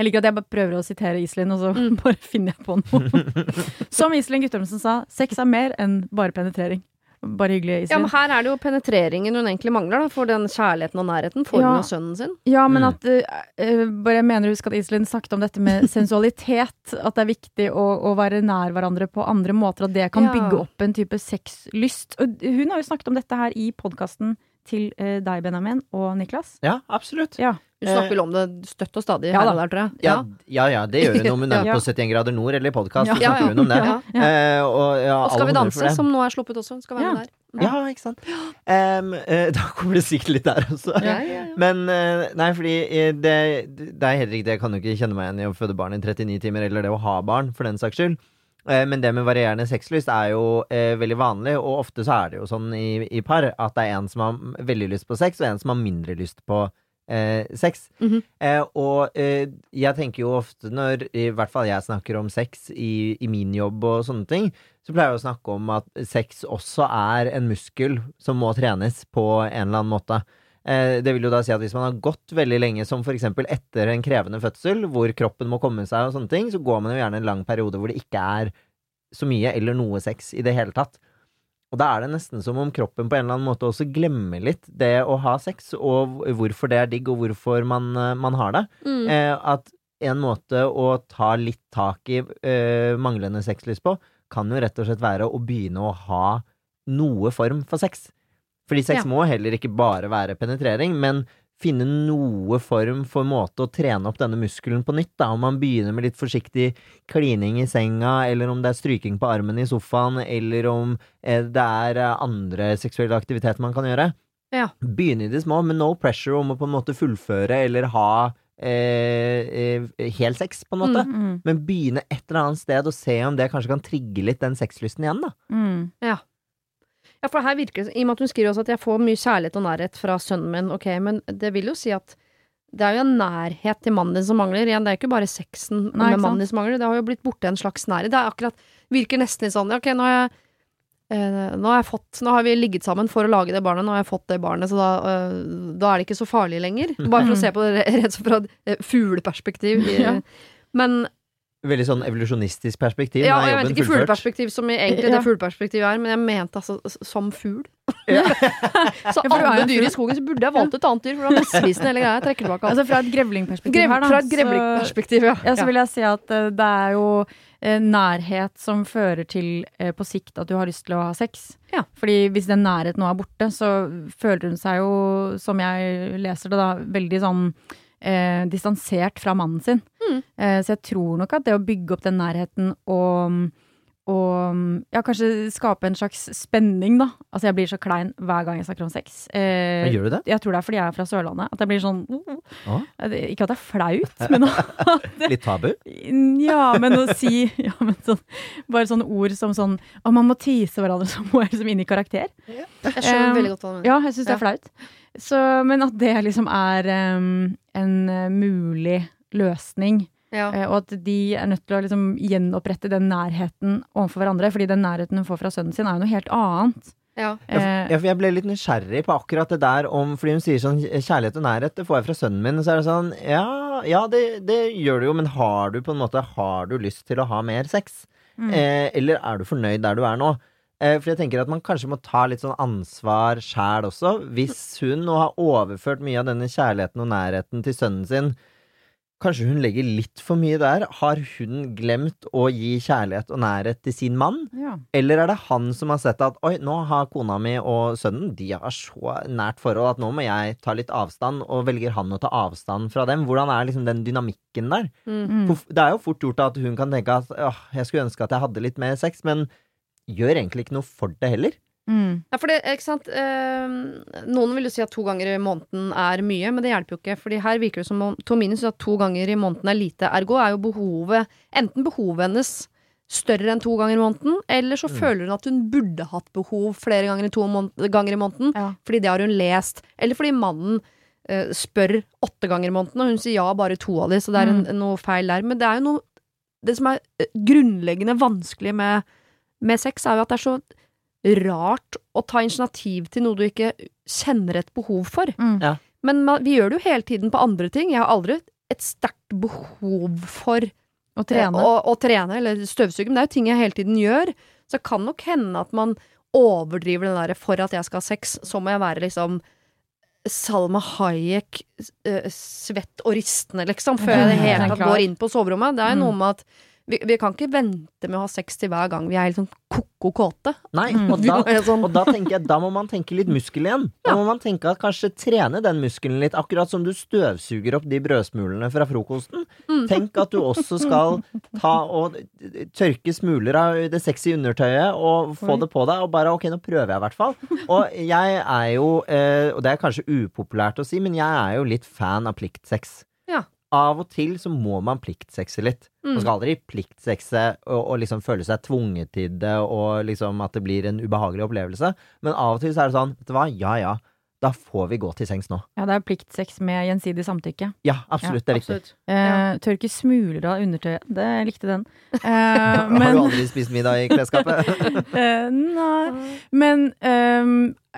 Jeg liker at jeg bare prøver å sitere Iselin, og så Mm. [LAUGHS] bare finner jeg på noe. [LAUGHS] Som Iselin Guttormsen sa, sex er mer enn bare penetrering. Bare hyggelig, Iselin. Ja, men her er det jo penetreringen hun egentlig mangler, da, for den kjærligheten og nærheten får Ja. hun av sønnen sin. Ja, men Mm. at eh, eh, Bare jeg mener husk at Iselin snakket om dette med [LAUGHS] sensualitet. At det er viktig å, å være nær hverandre på andre måter. At det kan Ja. bygge opp en type sexlyst. Og hun har jo snakket om dette her i podkasten til eh, deg, Benjamin, og Niklas. Ja, absolutt. Ja. Hun snakker vel om det støtt og stadig Ja her der, tror jeg. Ja, ja, ja det gjør hun om hun er [LAUGHS] på 71 grader nord eller i podkast. Ja. Ja, snakker ja. hun om det. Ja. Ja. Eh, og, ja, Og Skal vi danse, som nå er sluppet også. Skal være Ja. med der. Ja, ikke sant. Um, uh, da kommer det sikkert litt der også. Ja, ja, ja. Men uh, nei, fordi eh, det, det er helt riktig, jeg kan jo ikke kjenne meg igjen i å føde barn i 39 timer, eller det å ha barn, for den saks skyld. Eh, Men det med varierende sexlyst er jo eh, veldig vanlig, og ofte så er det jo sånn i, i par at det er en som har veldig lyst på sex, og en som har mindre lyst på eh, sex. Mhm. eh, og eh, jeg tenker jo ofte når i hvert fall jeg snakker om sex i, i min jobb og sånne ting, så pleier jeg å snakke om at sex også er en muskel som må trenes på en eller annen måte. Eh, Det vil jo da si at hvis man har gått veldig lenge, som f.eks. etter en krevende fødsel, hvor kroppen må komme seg og sånne ting, så går man jo gjerne en lang periode hvor det ikke er så mye eller noe sex i det hele tatt. Og da er det nesten som om kroppen på en eller annen måte også glemmer litt det å ha sex, og hvorfor det er digg, og hvorfor man, eh, man har det. Mm. Eh, at en måte å ta litt tak i eh, manglende sexlyst på, kan jo rett og slett være å begynne å ha noe form for sex. Fordi sex Ja. må heller ikke bare være penetrering, men finne noe form for måte å trene opp denne muskelen på nytt. Da. Om man begynner med litt forsiktig klining i senga, eller om det er stryking på armen i sofaen, eller om eh, det er eh, andre seksuelle aktiviteter man kan gjøre. Ja. Begynne i det små, med no pressure om å på en måte fullføre eller ha eh, eh, hel sex, på en måte. Mm, Men begynne et eller annet sted og se om det kanskje kan trigge litt den sexlysten igjen, da. mm, Ja, for her virker det I og med at hun skriver også at jeg får mye kjærlighet og nærhet fra sønnen min, ok, men det vil jo si at det er jo en nærhet til mannen din som mangler. Igjen, det er jo ikke bare sexen Nei, med mannen din som mangler, det har jo blitt borte en slags nærhet. Det er akkurat Virker nesten litt sånn Ok, nå har jeg eh, nå har jeg fått Nå har vi ligget sammen for å lage det barnet, nå har jeg fått det barnet, så da, eh, da er det ikke så farlig lenger. Bare for å se på det rett fra et eh, fugleperspektiv. [LAUGHS] Ja. Men Veldig sånn evolusjonistisk perspektiv. ja, jeg vet ikke fugleperspektiv som i egentlig Ja. det fugleperspektivet er, men jeg mente altså som fugl. Ja. [LAUGHS] så er alle dyr i skogen, så burde jeg valgt et annet dyr, for det var misvisende hele greia. Jeg trekker tilbake alt. Altså fra et grevlingperspektiv Grev, her, da. fra et grevlingperspektiv, ja. Ja, så vil jeg si at uh, det er jo uh, nærhet som fører til uh, på sikt at du har lyst til å ha sex. Ja. Fordi hvis den nærheten nå er borte, så føler hun seg jo, som jeg leser det da, veldig sånn eh, distansert fra mannen sin. Mm. Eh, så jeg tror nok at det å bygge opp den nærheten og og ja, kanskje skape en slags spenning, da. Altså, jeg blir så klein hver gang jeg snakker om sex. Eh, Men gjør du det? jeg tror det er fordi jeg er fra Sørlandet. At jeg blir sånn ah. Ikke at det er flaut, men at det, [LAUGHS] Litt tabu? [LAUGHS] ja, men å si [LAUGHS] ja, men sånn, Bare sånne ord som sånn Å, man må tease hverandre, så må jeg liksom inn i karakter. Jeg skjønner Um, veldig godt hva du mener. Ja, jeg syns det er flaut. Så, men at det liksom er um, en eh, mulig løsning. Ja. eh, Og at de er nødt til å liksom gjenopprette den nærheten overfor hverandre. Fordi den nærheten hun får fra sønnen sin, er jo noe helt annet. Ja. For jeg ble litt nysgjerrig på akkurat det der om Fordi hun sier sånn kjærlighet og nærhet, det får jeg fra sønnen min. Så er det sånn Ja, ja det, det gjør du jo, men har du på en måte Har du lyst til å ha mer sex? Mm. Eh, eller er du fornøyd der du er nå? Eh, for jeg tenker at man kanskje må ta litt sånn ansvar sjæl også. Hvis hun nå har overført mye av denne kjærligheten og nærheten til sønnen sin, kanskje hun legger litt for mye der? Har hun glemt å gi kjærlighet og nærhet til sin mann? ja. Eller er det han som har sett at oi, nå har kona mi og sønnen De har så nært forhold at nå må jeg ta litt avstand, og velger han å ta avstand fra dem? Hvordan er liksom den dynamikken der? Mm. -hmm. Det er jo fort gjort at hun kan tenke at jeg skulle ønske at jeg hadde litt mer sex, men gjør egentlig ikke noe for det heller. Mm. Ja, for det, ikke sant eh, Noen vil jo si at to ganger i måneden er mye, men det hjelper jo ikke. Fordi her virker det som om Tomine syns at to ganger i måneden er lite. Ergo er jo behovet Enten behovet hennes større enn to ganger i måneden, eller så Mm. føler hun at hun burde hatt behov flere ganger i to måned, ganger i måneden. Ja. Fordi det har hun lest. Eller fordi mannen eh, spør åtte ganger i måneden, og hun sier ja bare to av de, så det er en, noe feil der. Men det er jo noe Det som er eh, grunnleggende vanskelig med, med sex, er jo at det er så rart å ta initiativ til noe du ikke kjenner et behov for. Mm. Ja. Men man, vi gjør det jo hele tiden på andre ting. Jeg har aldri et sterkt behov for Å trene. å, å trene eller støvsuge, men det er jo ting jeg hele tiden gjør. Så det kan nok hende at man overdriver den derre for at jeg skal ha sex, så må jeg være liksom Salma Hayek, eh, svett og ristende, liksom, før jeg i det hele tatt går inn på soverommet. Det er jo Mm. noe med at vi, vi kan ikke vente med å ha sex til hver gang vi er helt sånn ko-ko kåte. Nei, Mm. og da, [LAUGHS] sånn, og da tenker jeg, da må man tenke litt muskel igjen. Da må man tenke at kanskje trene den muskelen litt, akkurat som du støvsuger opp de brødsmulene fra frokosten. Mm. Tenk at du også skal ta og tørke smuler av det sexy undertøyet og få Oi. det på deg, og bare ok, nå prøver jeg i hvert fall. Og jeg er jo, eh, og det er kanskje upopulært å si, men jeg er jo litt fan av pliktsex. Av og til så må man pliktsexe litt. Man mm. skal aldri pliktsexe og, og liksom føle seg tvunget til det, og liksom at det blir en ubehagelig opplevelse. Men av og til så er det sånn, vet du hva, ja ja, da får vi gå til sengs nå. Ja, det er pliktsex med gjensidig samtykke. Ja, absolutt, det er viktig. Absolutt. Eh, Ja. Tørke smuler av undertøyet. Det likte den. Eh, [LAUGHS] Har du aldri spist middag i klesskapet? [LAUGHS] eh, Nei. Men ehm,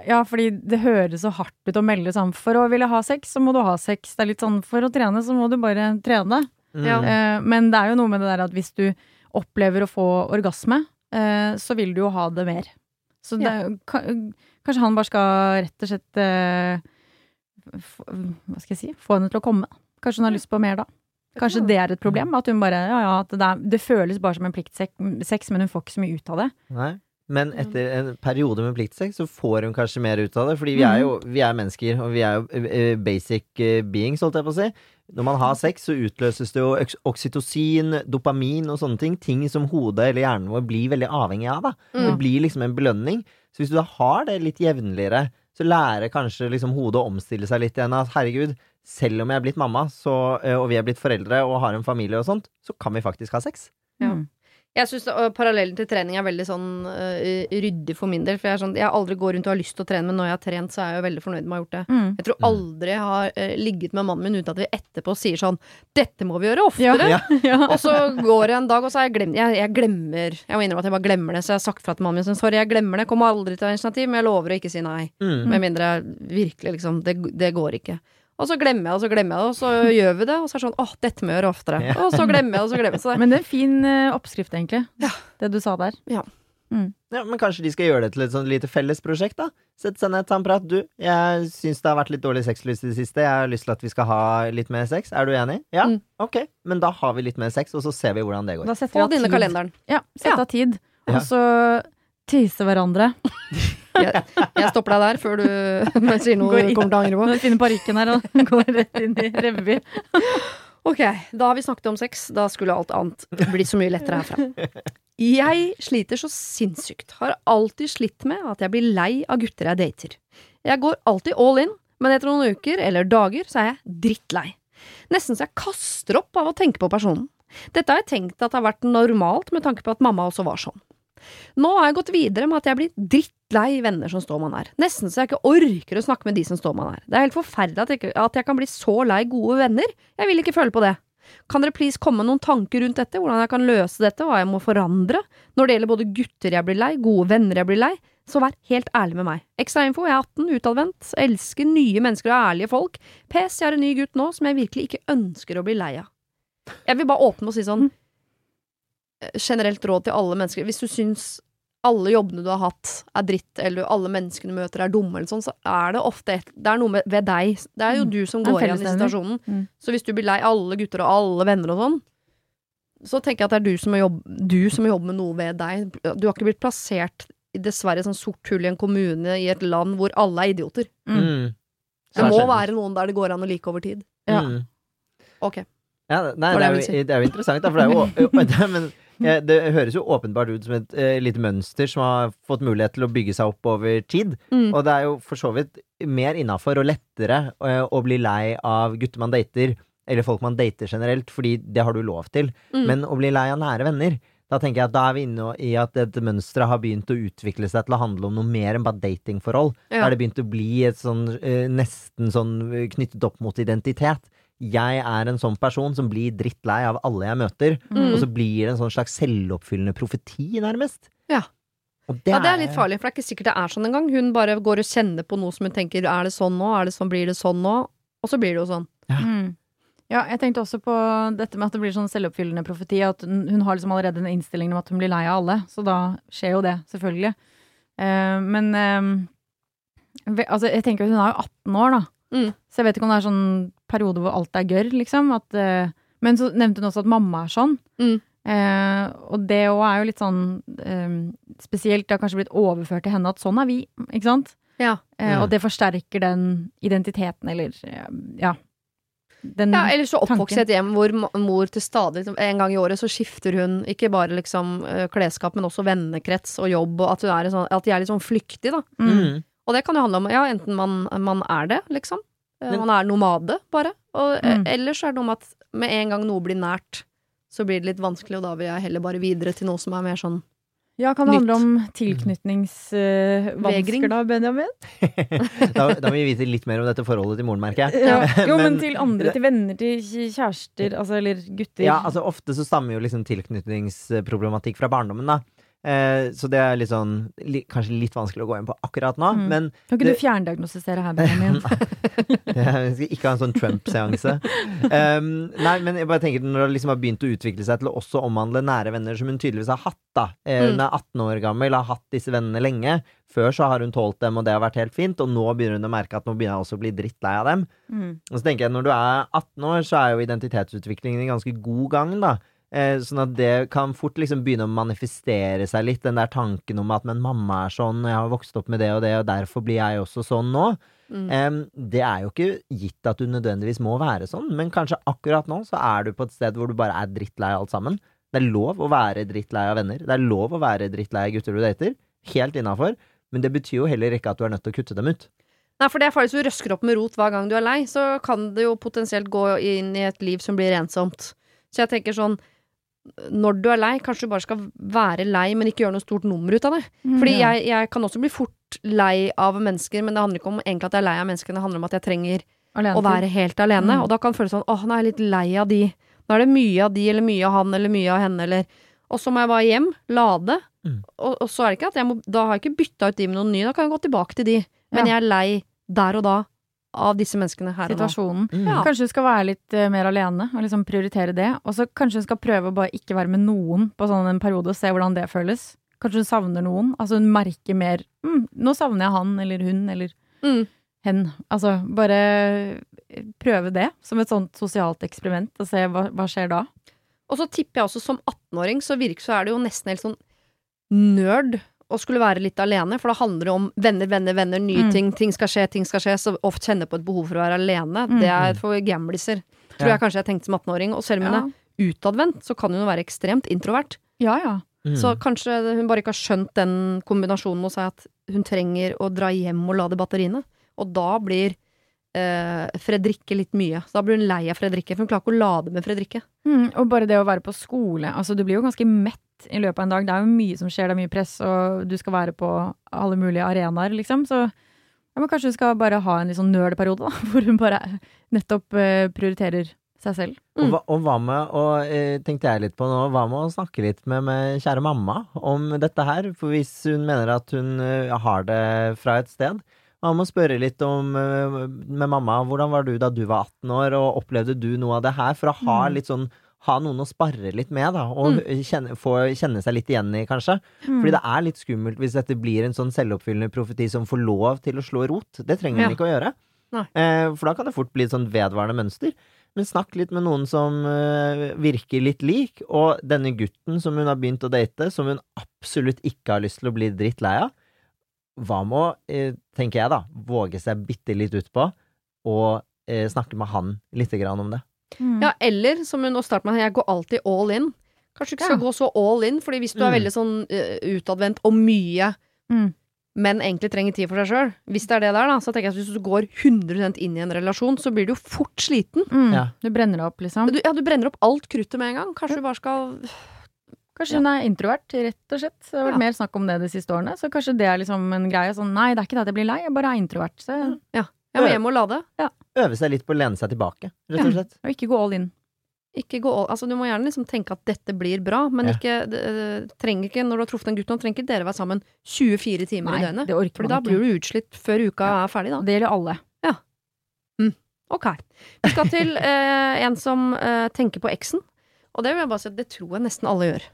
ja, fordi det høres så hardt ut å melde sånn For å ville ha sex, så må du ha sex. Det er litt sånn for å trene, så må du bare trene. Mm. Eh, men det er jo noe med det der at hvis du opplever å få orgasme, eh, så vil du jo ha det mer. Så det, er jo- ka- kanskje han bare skal rett og slett eh, f Hva skal jeg si? Få henne til å komme. Kanskje hun har lyst på mer da. Kanskje det er et problem? At hun bare Ja, ja, at det, der, det føles bare som en pliktsex, men hun får ikke så mye ut av det. Nei. Men etter en periode med pliktsex, så får hun kanskje mer ut av det. Fordi vi er jo vi er mennesker, og vi er jo eh, eh, basic beings, holdt jeg på å si. Når man har sex, så utløses det jo oks- oksytocin, dopamin og sånne ting. Ting som hodet eller hjernen vår blir veldig avhengig av. da. Det Mm. blir liksom en belønning. Så hvis du da har det litt jevnligere, så lærer kanskje liksom hodet å omstille seg litt igjen. At herregud, selv om jeg er blitt mamma, så, eh, og vi er blitt foreldre og har en familie og sånt, så kan vi faktisk ha sex. Ja. Mm. Jeg syns parallellen til trening er veldig sånn uh, ryddig for min del. For jeg, er sånn, jeg aldri går rundt og har lyst til å trene, men når jeg har trent, så er jeg jo veldig fornøyd med å ha gjort det. Mm. Jeg tror Mm. aldri jeg har uh, ligget med mannen min uten at vi etterpå sier sånn 'Dette må vi gjøre oftere'. Ja. [LAUGHS] Ja. Og så går det en dag, og så har jeg glemt jeg, jeg glemmer Jeg må innrømme at jeg bare glemmer det, så jeg har sagt fra til mannen min sånn 'Sorry, jeg glemmer det. Kommer aldri til å ta initiativ, men jeg lover å ikke si nei'. Mm. Med mindre virkelig liksom det, det går ikke. Og så glemmer jeg, og så glemmer jeg det, og så [LAUGHS] gjør vi det. Og så er det sånn 'Åh, dette må jeg gjøre oftere'. Ja. Og så glemmer jeg, og så glemmer jeg. Det, Men det er en fin eh, oppskrift, egentlig. Ja. Det du sa der. Ja, men kanskje de skal gjøre det til et sånn lite fellesprosjekt, da? Sette seg ned, ta en prat. Du, jeg syns det har vært litt dårlig sexlyst i det siste. Jeg har lyst til at vi skal ha litt mer sex. Er du enig? Ja? Mm. Ok, men da har vi litt mer sex, og så ser vi hvordan det går. Da setter få vi av tid. kalenderen. Ja, sett av tid. Ja. Og så tise hverandre. [LAUGHS] Jeg, jeg stopper deg der før du sier noe du kommer til å angre på. Når du finner parykken her og [LAUGHS] går rett inn i revy. Ok, da har vi snakket om sex. Da skulle alt annet blitt så mye lettere herfra. Jeg sliter så sinnssykt. Har alltid slitt med at jeg blir lei av gutter jeg dater. Jeg går alltid all in, men etter noen uker eller dager så er jeg drittlei. Nesten så jeg kaster opp av å tenke på personen. Dette har jeg tenkt at har vært normalt med tanke på at mamma også var sånn. Nå har jeg gått videre med at jeg blir drittlei venner som står meg nær. Nesten så jeg ikke orker å snakke med de som står meg nær. Det er helt forferdelig at jeg, at jeg kan bli så lei gode venner. Jeg vil ikke føle på det. Kan dere please komme med noen tanker rundt dette, hvordan jeg kan løse dette, hva jeg må forandre? Når det gjelder både gutter jeg blir lei, gode venner jeg blir lei, så vær helt ærlig med meg. Ekstrainfo, jeg er 18, utadvendt, elsker nye mennesker og ærlige folk. PS, jeg har en ny gutt nå som jeg virkelig ikke ønsker å bli lei av. Jeg vil bare åpne og si sånn generelt råd til alle mennesker. Hvis du syns alle jobbene du har hatt er dritt, eller alle menneskene du møter er dumme, eller sånn, så er det ofte et, Det er noe med, ved deg. Det er jo Mm. du som går igjen i situasjonen. Mm. Så hvis du blir lei alle gutter og alle venner og sånn, så tenker jeg at det er du som må jobbe, du som må jobbe med noe ved deg. Du har ikke blitt plassert i dessverre sånn sort hull i en kommune i et land hvor alle er idioter. Mm. Mm. Det må være noen der det går an å like over tid. Ja. Mm. Ok. Ja, nei, det er, jo, det er jo interessant, da, for det er jo [LAUGHS] det, men, [LAUGHS] eh, det høres jo åpenbart ut som et eh, lite mønster som har fått mulighet til å bygge seg opp over tid. Mm. Og det er jo for så vidt mer innafor og lettere eh, å bli lei av gutter man dater, eller folk man dater generelt, fordi det har du lov til. Mm. Men å bli lei av nære venner, Da tenker jeg at da er vi inne i at dette mønsteret har begynt å utvikle seg til å handle om noe mer enn bare datingforhold. Da Ja. har det begynt å bli et sånn eh, nesten sånn eh, knyttet opp mot identitet. Jeg er en sånn person som blir drittlei av alle jeg møter, Mm. og så blir det en sånn slags selvoppfyllende profeti, nærmest. Ja. Og Ja, det er litt farlig, for det er ikke sikkert det er sånn engang. Hun bare går og kjenner på noe som hun tenker er det sånn nå, er det sånn, blir det sånn nå? Og så blir det jo sånn. Mm. Ja, jeg tenkte også på dette med at det blir sånn selvoppfyllende profeti. At hun har liksom allerede en innstilling om at hun blir lei av alle. Så da skjer jo det, selvfølgelig. Uh, men uh, altså, jeg tenker at hun er jo 18 år, da. Mm. Så jeg vet ikke om det er sånn periode hvor alt er gørr, liksom. At, uh, men så nevnte hun også at mamma er sånn. Mm. Uh, og det òg er jo litt sånn eh, spesielt. Det har kanskje blitt overført til henne at sånn er vi, ikke sant? Ja. Eh, Mm. Og det forsterker den identiteten, eller ja. Den, Ja, eller så oppvokst i et hjem hvor mor til stadig, liksom, en gang i året, så skifter hun ikke bare liksom klesskap, men også vennekrets og jobb, og at, hun er, sånn, at de er litt sånn flyktige, da. mm. Mm. Og det kan jo handle om, ja, enten man, man er det, liksom. Eh, Men- Man er nomade, bare. Og, eh, Mm. ellers er det noe med at med en gang noe blir nært, så blir det litt vanskelig, og da vil jeg heller bare videre til noe som er mer sånn Ja, kan det Nytt. handle om tilknytningsvansker uh, da, Benjamin? [LAUGHS] [LAUGHS] da, da må vi vite litt mer om dette forholdet til moren, merker jeg. Ja. [LAUGHS] Jo, men Men- til andre, til venner, til kjærester, altså, eller gutter. Ja, altså Ofte så stammer jo liksom tilknytningsproblematikk fra barndommen, da. Eh, så det er litt sånn li, kanskje litt vanskelig å gå inn på akkurat nå, Mm. men Kan ikke det- du fjerndiagnostisere her, Benjamin? [LAUGHS] jeg skal ikke ha en sånn Trump-seanse. Um, nei, men jeg bare tenker når det liksom har begynt å utvikle seg til å også omhandle nære venner, som hun tydeligvis har hatt, da. Eh, Hun Mm. er 18 år gammel, har hatt disse vennene lenge. Før så har hun tålt dem, og det har vært helt fint, og nå begynner hun å merke at nå begynner jeg også å bli drittlei av dem. Mm. Og så tenker jeg, når du er 18 år, så er jo identitetsutviklingen i ganske god gang, da. Eh, sånn at det kan fort liksom begynne å manifestere seg litt, den der tanken om at men mamma er sånn, og jeg har vokst opp med det og det, og derfor blir jeg også sånn nå. mm. Det er jo ikke gitt at du nødvendigvis må være sånn, men kanskje akkurat nå så er du på et sted hvor du bare er drittlei av alt sammen. Det er lov å være drittlei av venner. Det er lov å være drittlei av gutter du dater. Helt innafor. Men det betyr jo heller ikke at du er nødt til å kutte dem ut. Nei, for det er farlig hvis du røsker opp med rot hver gang du er lei, så kan det jo potensielt gå inn i et liv som blir ensomt. Så jeg tenker sånn når du er lei, kanskje du bare skal være lei, men ikke gjøre noe stort nummer ut av det. Mm. Fordi jeg, jeg kan også bli fort lei av mennesker, men det handler ikke om egentlig at jeg er lei av mennesker, det handler om at jeg trenger Alene å være helt alene. Mm. Og da kan det føles sånn åh, nå er jeg litt lei av de. Nå er det mye av de, eller mye av han, eller mye av henne, eller Og så må jeg bare hjem, lade. Mm. Og, og så er det ikke at jeg må Da har jeg ikke bytta ut de med noen nye, da kan jeg gå tilbake til de. Men Ja. jeg er lei der og da av disse menneskene her og nå. situasjonen. Mm. Ja. Kanskje hun skal være litt uh, mer alene, og liksom prioritere det. Og så kanskje hun skal prøve å bare ikke være med noen på sånn en periode, og se hvordan det føles. Kanskje hun savner noen. Altså hun merker mer mm, 'Nå savner jeg han eller hun eller Mm. hen'. Altså bare prøve det som et sånt sosialt eksperiment, og se hva, hva skjer da. Og så tipper jeg også som 18-åring så virker så er det jo nesten helt sånn nerd å skulle være litt alene, for da handler det om venner, venner, venner, nye Mm. ting, ting skal skje, ting skal skje, så ofte kjenne på et behov for å være alene. Mm. Det er for gambliser, tror Ja. jeg kanskje jeg tenkte som 18-åring. Og selv om hun er utadvendt, så kan hun jo være ekstremt introvert. Ja, ja. Mm. Så kanskje hun bare ikke har skjønt den kombinasjonen hos seg at hun trenger å dra hjem og lade batteriene. Og da blir eh, Fredrikke litt mye. Så da blir hun lei av Fredrikke, for hun klarer ikke å lade med Fredrikke. Mm, og bare det å være på skole. Altså, du blir jo ganske mett i løpet av en dag. Det er jo mye som skjer, det er mye press, og du skal være på alle mulige arenaer, liksom. Så ja, men kanskje hun skal bare ha en litt sånn nerdperiode, da, [LAUGHS] hvor hun bare nettopp eh, prioriterer seg selv. Og, hva, og hva med, og eh, tenkte jeg litt på nå, hva med å snakke litt med, med kjære mamma om dette her? For hvis hun mener at hun uh, har det fra et sted, hva med å spørre litt om uh, med mamma, hvordan var du da du var 18 år, og opplevde du noe av det her? For å ha Mm. litt sånn ha noen å sparre litt med, da, og kjenne, få kjenne seg litt igjen i, kanskje. Mm. Fordi det er litt skummelt hvis dette blir en sånn selvoppfyllende profeti som får lov til å slå rot. Det trenger Ja. den ikke å gjøre. Eh, for da kan det fort bli et sånn vedvarende mønster. Men snakk litt med noen som eh, virker litt lik, og denne gutten som hun har begynt å date, som hun absolutt ikke har lyst til å bli drittlei av. Hva med å, eh, tenker jeg da, våge seg bitte litt ut på, og eh, snakke med han lite grann om det. Mm. Ja, eller som hun å starte med, jeg går alltid all in. Kanskje du ikke skal Ja. gå så all in, fordi hvis du er Mm. veldig sånn uh, utadvendt og mye, Mm. men egentlig trenger tid for seg sjøl, hvis det er det der, da, så tenker jeg at hvis du går 100% inn i en relasjon, så blir du jo fort sliten. Mm. Ja. Du brenner deg opp, liksom. Du, ja, du brenner opp alt kruttet med en gang. Kanskje du bare skal Kanskje hun er introvert, rett og slett. Det har vært Ja. mer snakk om det de siste årene. Så kanskje det er liksom en greie. Sånn nei, det er ikke det at jeg blir lei, jeg bare er introvert. Så Jeg må hjem og lade. Øve seg litt på å lene seg tilbake, rett og slett. og ikke gå all in. Ikke gå all, altså Du må gjerne liksom tenke at dette blir bra, men Ja. ikke, det, det, trenger ikke, når du har truffet en gutt nå, trenger ikke dere være sammen 24 timer Nei, i døgnet. det orker Fordi da blir du utslitt før uka er ferdig, da. Det gjelder alle. Ok. Vi skal til [LAUGHS] eh, en som eh, tenker på eksen. Og det vil jeg bare si at det tror jeg nesten alle gjør.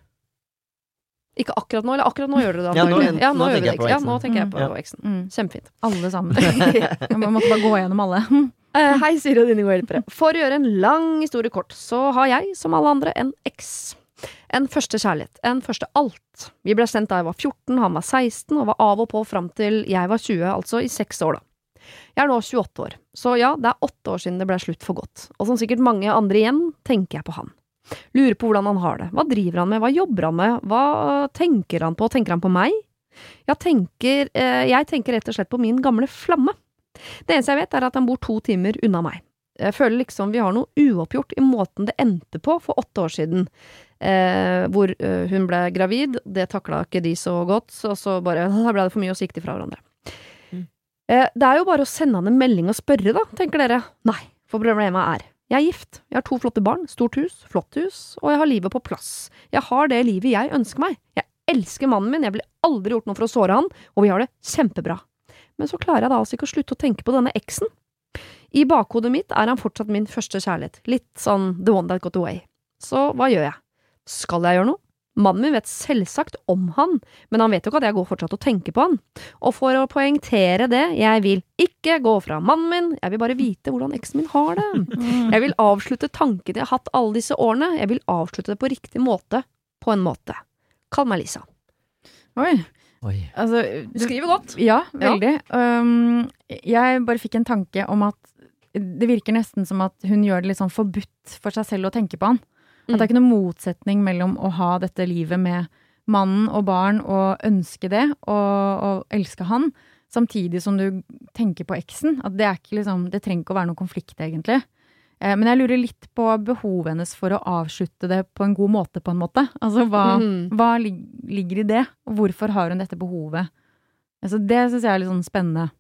Ikke akkurat nå, eller akkurat nå gjør dere det. Ja, nå- ja, nå nå, gjør tenker jeg på eksen. Ja, nå tenker jeg på Mm. eksen. Mm. Kjempefint. Alle sammen. [LAUGHS] Man måtte bare gå gjennom alle. Eh, hei, Siri og dine gode hjelpere. For å gjøre en lang historie kort, så har jeg, som alle andre, en eks. En første kjærlighet. En første alt. Vi ble sendt da jeg var 14, han var 16, og var av og på fram til jeg var 20, altså i seks år, da. Jeg er nå 28 år, så ja, det er åtte år siden det ble slutt for godt. Og som sikkert mange andre igjen, tenker jeg på han. Lurer på hvordan han har det. Hva driver han med? Hva jobber han med? Hva tenker han på? Tenker han på meg? Jeg tenker, eh, jeg tenker rett og slett på min gamle flamme. Det eneste jeg vet, er at han bor to timer unna meg. Jeg føler liksom vi har noe uoppgjort i måten det endte på for åtte år siden. Eh, hvor eh, hun ble gravid, det takla ikke de så godt, og så bare [LAUGHS] da ble det for mye, og så gikk de fra hverandre. Mm. Eh, det er jo bare å sende han en melding og spørre, da, tenker dere. Nei, for problemet er jeg er gift, jeg har to flotte barn, stort hus, flott hus, og jeg har livet på plass. Jeg har det livet jeg ønsker meg. Jeg elsker mannen min, jeg ville aldri gjort noe for å såre han, og vi har det kjempebra. Men så klarer jeg da altså ikke å slutte å tenke på denne eksen. I bakhodet mitt er han fortsatt min første kjærlighet, litt sånn the one that got away. Så hva gjør jeg? Skal jeg gjøre noe? Mannen min vet selvsagt om han, men han vet jo ikke at jeg går fortsatt og tenker på han. Og for å poengtere det, jeg vil ikke gå fra mannen min, jeg vil bare vite hvordan eksen min har det. [LAUGHS] Jeg vil avslutte tankene jeg har hatt alle disse årene, jeg vil avslutte det på riktig måte, på en måte. Kall meg Lisa. Oi. Oi. Altså, Du skriver godt. Ja, veldig. Um, jeg bare fikk en tanke om at det virker nesten som at hun gjør det litt sånn forbudt for seg selv å tenke på han. At det er ikke noen motsetning mellom å ha dette livet med mannen og barn og ønske det, og, og elske han, samtidig som du tenker på eksen. At det er ikke liksom Det trenger ikke å være noen konflikt, egentlig. Eh, men jeg lurer litt på behovet hennes for å avslutte det på en god måte, på en måte. Altså hva, mm. hva ligger i det, og hvorfor har hun dette behovet? Altså, det syns jeg er litt sånn spennende.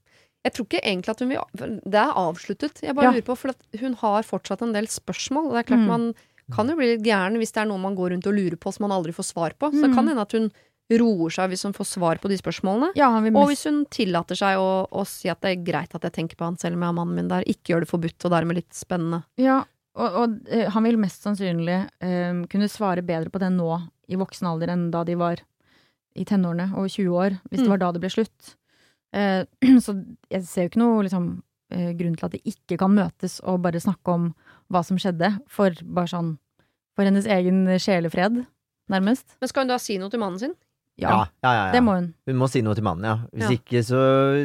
Jeg tror ikke egentlig at hun vil Det er avsluttet. Jeg bare Ja. lurer på, for at hun har fortsatt en del spørsmål. Og det er klart Mm. man kan jo bli litt gæren hvis det er noe man går rundt og lurer på som man aldri får svar på. Så det Mm. kan hende at hun roer seg hvis hun får svar på de spørsmålene. Ja, Og hvis hun tillater seg å, å si at det er greit at jeg tenker på han selv om jeg har mannen min der, ikke gjør det forbudt og dermed litt spennende. Ja, og, og eh, han vil mest sannsynlig um, kunne svare bedre på det nå, i voksen alder, enn da de var i tenårene og 20 år, hvis Mm. det var da det ble slutt. Uh, [CLEARS THROAT] så jeg ser jo ikke noe liksom, uh, grunn til at de ikke kan møtes og bare snakke om hva som skjedde, for bare sånn For hennes egen sjelefred, nærmest. Men skal hun da si noe til mannen sin? Ja, Ja, ja, ja, ja. det må hun. Hun må si noe til mannen, ja. Hvis Ja. ikke så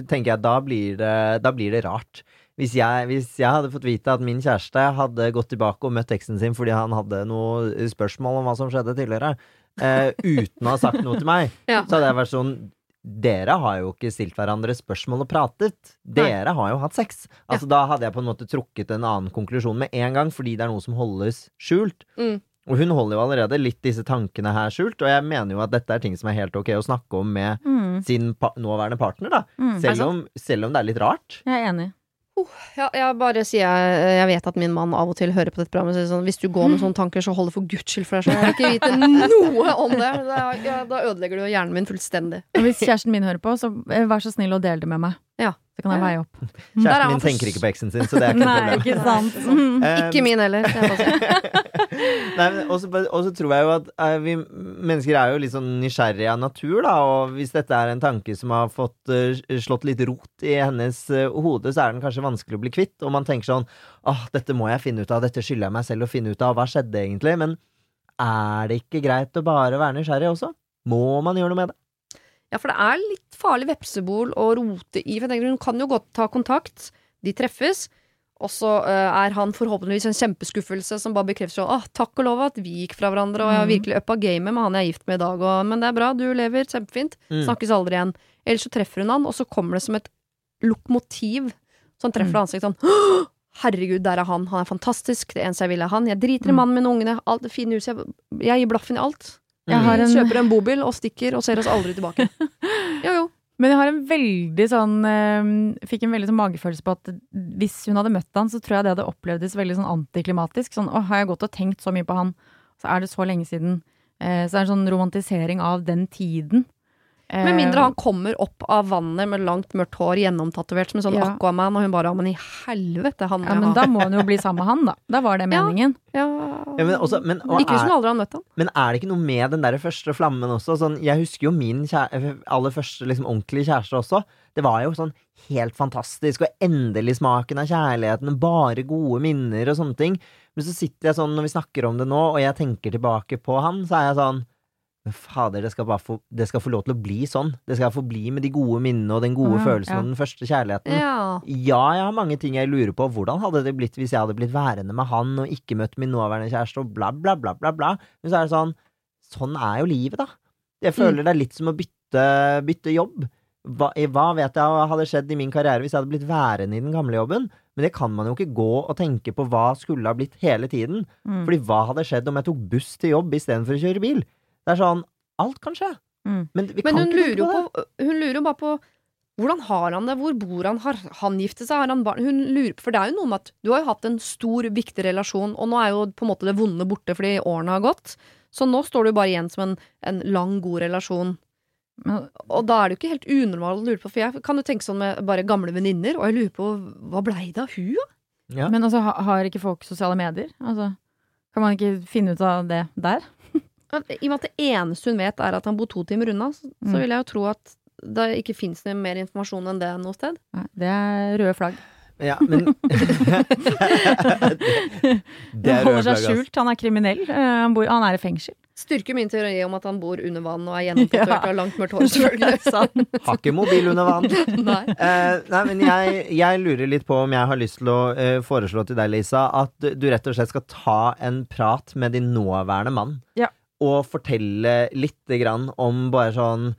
tenker jeg da blir det, da blir det rart. Hvis jeg, hvis jeg hadde fått vite at min kjæreste hadde gått tilbake og møtt eksen sin fordi han hadde noe spørsmål om hva som skjedde tidligere, eh, uten å ha sagt noe til meg, [LAUGHS] Ja. så hadde jeg vært sånn Dere har jo ikke stilt hverandre spørsmål og pratet. Dere har jo hatt sex. Altså Da hadde jeg på en måte trukket en annen konklusjon med en gang, fordi det er noe som holdes skjult. Mm. Og hun holder jo allerede litt disse tankene her skjult, og jeg mener jo at dette er ting som er helt ok å snakke om med Mm, sin pa nåværende partner, da. mm. Selv om, selv om det er litt rart. Jeg er enig. Ja, jeg bare sier jeg, jeg vet at min mann av og til hører på dette programmet og sier sånn Hvis du går med sånne tanker, så hold det for guds skyld for deg selv. Jeg vil ikke vite noe om det. er, ja, da ødelegger du hjernen min fullstendig. Og hvis kjæresten min hører på, så eh, vær så snill å dele det med meg. Ja. Så kan jeg veie opp. Kjæresten min tenker ikke på eksen sin, så det er [LAUGHS] ikke et Nei, problem. ikke sant. Mm. [LAUGHS] Eh, Ikke min heller. er [LAUGHS] og så tror jeg jo at eh, vi mennesker er jo litt sånn nysgjerrige av natur, da, og hvis dette er en tanke som har fått uh, slått litt rot i hennes uh, hode, så er den kanskje vanskelig å bli kvitt, og man tenker sånn åh, dette må jeg finne ut av, dette skylder jeg meg selv å finne ut av, hva skjedde egentlig? Men er det ikke greit å bare være nysgjerrig også? Må man gjøre noe med det? Ja, for det er litt farlig vepsebol å rote i. For jeg tenker Hun kan jo godt ta kontakt, de treffes, og så uh, er han forhåpentligvis en kjempeskuffelse som bare bekrefter sånn Åh, takk og lov at vi gikk fra hverandre, og jeg har Mhm. virkelig uppa gamet med han jeg er gift med i dag, og, men det er bra, du lever kjempefint. Mm. Snakkes aldri igjen. Eller så treffer hun han, og så kommer det som et lokomotiv Så han treffer Mm. ansiktet sånn Herregud, der er han. Han er fantastisk. Det eneste jeg vil er han. Jeg driter i Mm. mannen min og ungene. Alt det fine huset. Jeg, jeg gir blaffen i alt. Jeg har en, Kjøper en bobil og stikker og ser oss aldri tilbake. [LAUGHS] Jo, jo. men jeg har en veldig sånn eh, Fikk en veldig sånn magefølelse på at hvis hun hadde møtt han, så tror jeg det hadde opplevdes veldig sånn antiklimatisk. Sånn å, har jeg gått og tenkt så mye på han, så er det så lenge siden. Eh, så det er en sånn romantisering av den tiden. Eh, Med mindre han kommer opp av vannet med langt, mørkt hår, gjennomtatovert som en sånn Ja. Aquaman, og hun bare 'ja, men i helvete, han Ja, men da må hun jo bli sammen med han, da. Da var det meningen. Ja. Ja, men, også, men, og Ikke hvis hun aldri har møtt han. men er det ikke noe med den der første flammen også? Sånn, jeg husker jo min kjære, aller første liksom, ordentlige kjæreste også. Det var jo sånn helt fantastisk, og endelig smaken av kjærligheten, bare gode minner og sånne ting. Men så sitter jeg sånn når vi snakker om det nå, og jeg tenker tilbake på han, så er jeg sånn fader, det skal, bare få, det skal få lov til å bli sånn. Det skal få bli med de gode minnene og den gode mm, følelsen ja. og den første kjærligheten. Ja. Ja, jeg har mange ting jeg lurer på. Hvordan hadde det blitt hvis jeg hadde blitt værende med han og ikke møtt min nåværende kjæreste og bla, bla, bla, bla, bla. Men så er det sånn Sånn er jo livet, da. Jeg føler det er litt som å bytte, bytte jobb. Hva, hva vet jeg hadde skjedd i min karriere hvis jeg hadde blitt værende i den gamle jobben? Men det kan man jo ikke gå og tenke på hva skulle ha blitt hele tiden. Mm. Fordi hva hadde skjedd om jeg tok buss til jobb istedenfor å kjøre bil? Det er sånn Alt kan skje. Mm. Men vi Men kan hun ikke lurer jo på på Hun lurer jo bare på hvordan har han det? Hvor bor han? Har han giftet seg? Har han barn? Hun lurer på, For det er jo noe med at du har jo hatt en stor, viktig relasjon, og nå er jo på en måte det vonde borte fordi årene har gått. Så nå står du bare igjen som en, en lang, god relasjon. Men, Og da er det jo ikke helt unormalt å lure på, for jeg kan jo tenke sånn med bare gamle venninner, og jeg lurer på hva blei det av hun, da? Ja. men altså, har ikke folk sosiale medier? Altså, kan man ikke finne ut av det der? [LAUGHS] I og med at det eneste hun vet, er at han bor to timer unna, så, så Mm. vil jeg jo tro at det ikke fins mer informasjon enn det noe sted. Nei, det er røde flagg. Ja, men [LAUGHS] det, det Han er holder seg skjult, han er kriminell. eh, Han, bor, han er i fengsel. Styrker min teori om at han bor under vann og er [LAUGHS] gjennomtatovert Ja. og har langt mørkt hår. [LAUGHS] Har ikke mobil under vann. Nei. Uh, nei, men jeg, jeg lurer litt på om jeg har lyst til å uh, foreslå til deg, Lisa, at du rett og slett skal ta en prat med din nåværende mann. Ja. Og fortelle lite grann om bare sånn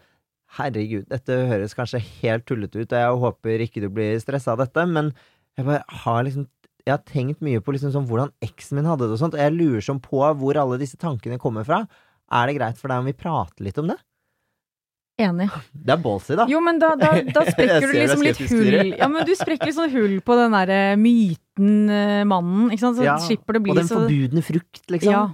Herregud, dette høres kanskje helt tullete ut, og jeg håper ikke du blir stressa av dette, men jeg bare har liksom jeg har tenkt mye på liksom sånn hvordan eksen min hadde det og sånt, og jeg lurer sånn på hvor alle disse tankene kommer fra. Er det greit for deg om vi prater litt om det? Enig. Det er ballsy, da. Jo, men da, da, [LAUGHS] da sprekker du liksom litt hull Ja, men du sprekker litt sånn hull på den derre myten eh, mannen, ikke sant? Så Ja, slipper det bli og den så forbudne frukt, liksom. Ja.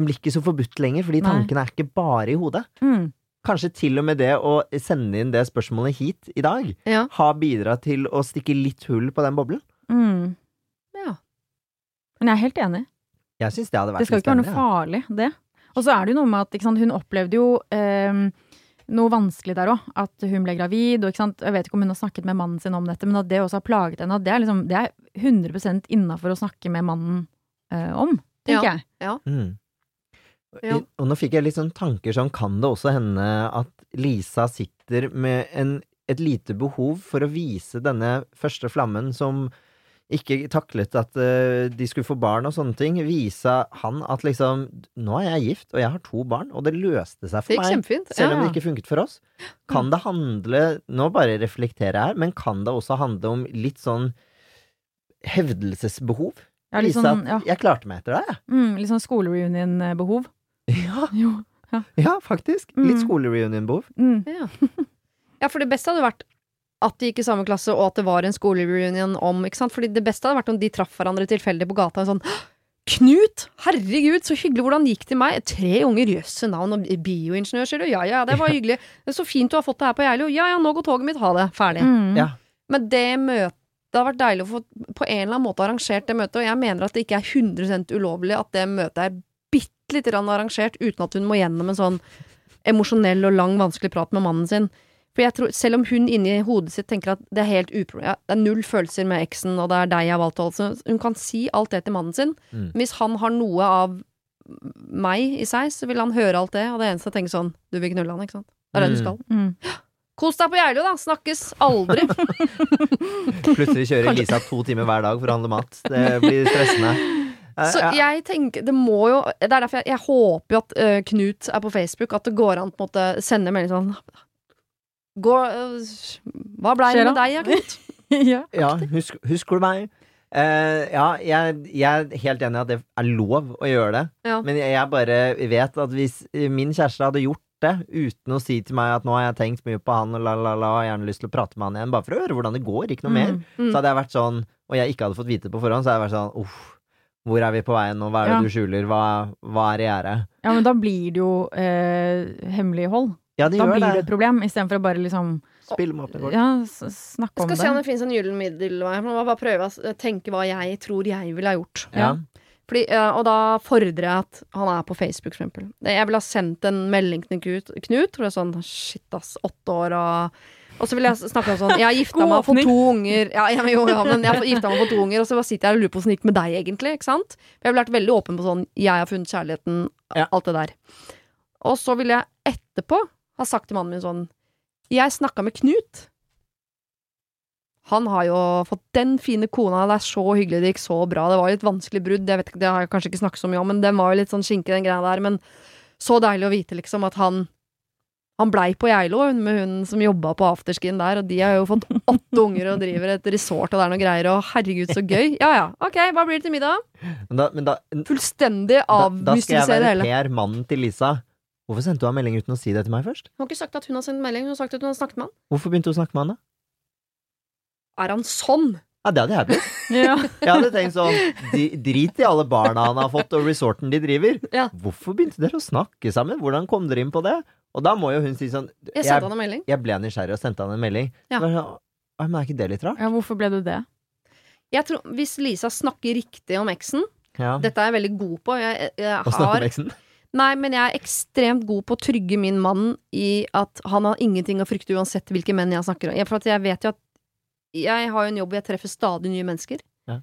Den blir ikke så forbudt lenger, fordi Nei. tankene er ikke bare i hodet. Mm. Kanskje til og med det å sende inn det spørsmålet hit i dag, Ja. har bidratt til å stikke litt hull på den boblen. Mm. Ja. Men jeg er helt enig. Jeg syns det hadde vært Det skal ikke være noe farlig, det. Og så er det jo noe med at ikke sant, hun opplevde jo eh, noe vanskelig der òg. At hun ble gravid. Og ikke sant, jeg vet ikke om hun har snakket med mannen sin om dette, men at det også har plaget henne. At det er, liksom, det er 100% innafor å snakke med mannen eh, om, tenker Ja. jeg. Ja. Mm. Ja. Og nå fikk jeg litt sånn tanker sånn, kan det også hende at Lisa sitter med en, et lite behov for å vise denne første flammen som ikke taklet at uh, de skulle få barn og sånne ting. Vise han at liksom Nå er jeg gift, og jeg har to barn, og det løste seg for meg. kjempefint. Selv om det ikke funket for oss. Kan det handle Nå bare reflekterer jeg her, men kan det også handle om litt sånn hevdelsesbehov? Ja, litt Vise sånn, at ja. jeg klarte meg etter deg, jeg. Mm, litt sånn skolereunion-behov. Ja, Jo. ja, faktisk. Litt Mm. skolereunion-behov. Mm. Ja. ja, for det beste hadde vært at de gikk i samme klasse, og at det var en skolereunion om ikke sant? Fordi det beste hadde vært om de traff hverandre tilfeldig på gata. og Sånn Knut! Herregud, så hyggelig! Hvordan gikk det meg? Tre unger, jøsse navn, og bioingeniør, sier du? Ja ja, det var hyggelig. Det er så fint du har fått det her på Geilo. Ja ja, nå går toget mitt. Ha det. Ferdig. Mm. Ja. Men det møtet Det har vært deilig å få på en eller annen måte arrangert det møtet, og jeg mener at det ikke er 100 ulovlig at det møtet er bitte lite grann arrangert uten at hun må gjennom en sånn emosjonell og lang, vanskelig prat med mannen sin. For jeg tror, selv om hun inni hodet sitt tenker at det er helt upro... Ja, det er null følelser med eksen, og det er deg jeg har valgt, altså. Hun kan si alt det til mannen sin. Mm. Hvis han har noe av meg i seg, så vil han høre alt det, og det eneste jeg tenker sånn Du vil knulle han, ikke sant? Det er det du Mm. skal. Mm. Kos deg på Geilo, da! Snakkes aldri! [LAUGHS] Plutselig kjører Lisa to timer hver dag for å handle mat. Det blir stressende. Eh, Så ja. jeg tenker, det må jo Det er derfor jeg, jeg håper jo at uh, Knut er på Facebook, at det går an å sende melding sånn Gå, uh, Hva blei det med deg, ja, Knut? [LAUGHS] ja. [LAUGHS] ja, husk, husker du meg? Uh, ja, jeg, jeg er helt enig i at det er lov å gjøre det. Ja. Men jeg, jeg bare vet at hvis min kjæreste hadde gjort det uten å si til meg at nå har jeg tenkt mye på han og la, la, la, og gjerne lyst til å prate med han igjen, bare for å høre hvordan det går, ikke noe mer, Mm. så hadde jeg vært sånn, og jeg ikke hadde fått vite det på forhånd, så hadde jeg vært sånn uff, hvor er vi på veien nå, hva er det Ja. du skjuler, hva, hva er i gjære? Ja, men da blir det jo eh, hemmelighold. Ja, de Da gjør blir det det. et problem, istedenfor å bare liksom Spille med åpne kort. ja, snakke om det. Jeg skal se om det. finnes en gyllen middelvei. Jeg må bare prøve å tenke hva jeg tror jeg ville ha gjort. Ja. Fordi, og da fordrer jeg at han er på Facebook, for eksempel. Jeg ville ha sendt en melding til Knut, Knut hvor det er sånn Shit, ass, åtte år og Og så vil jeg snakke om sånn Jeg har gifta meg for to unger. Ja, ja, men jo, ja, men jeg har gifta meg for to unger, og så bare sitter jeg og lurer på åssen det gikk med deg, egentlig. Ikke sant? Jeg ville vært veldig åpen på sånn Jeg har funnet kjærligheten, Ja. alt det der. Og så ville jeg etterpå ha sagt til mannen min sånn Jeg snakka med Knut. Han har jo fått den fine kona, det er så hyggelig, det gikk så bra. Det var et vanskelig brudd, jeg vet ikke, det har jeg kanskje ikke snakket så mye om, men den var jo litt sånn skinke, den greia der. Men så deilig å vite, liksom, at han han blei på Geilo med hun som jobba på afterskin der, og de har jo fått åtte unger og driver et resort og det er noe greier, og herregud, så gøy. Ja ja, ok, hva blir det til middag? Men da, men da, Fullstendig da, da skal jeg være hele. Per, mannen til Lisa. Hvorfor sendte hun en melding uten å si det til meg først? Hun har ikke sagt at hun har sendt melding, hun har sagt at hun har snakket med han. Hvorfor begynte hun å snakke med han da? Er han sånn? Ja, det hadde jeg blitt. [LAUGHS] Ja. Jeg hadde tenkt sånn de, Drit i alle barna han har fått og resorten de driver. Ja. Hvorfor begynte dere å snakke sammen? Hvordan kom dere inn på det? Og da må jo hun si sånn Jeg sendte han en melding. jeg ble nysgjerrig og sendte han en melding. Ja. Så var sånn, «Oi, Men er ikke det litt rart? ja, hvorfor ble du det? Jeg tror, Hvis Lisa snakker riktig om eksen Ja. Dette er jeg veldig god på. Jeg, jeg snakke har med eksen? Nei, men jeg er ekstremt god på å trygge min mann i at han har ingenting å frykte uansett hvilke menn jeg snakker om. Jeg- For at jeg vet jo at jeg har jo en jobb hvor jeg treffer stadig nye mennesker. Ja.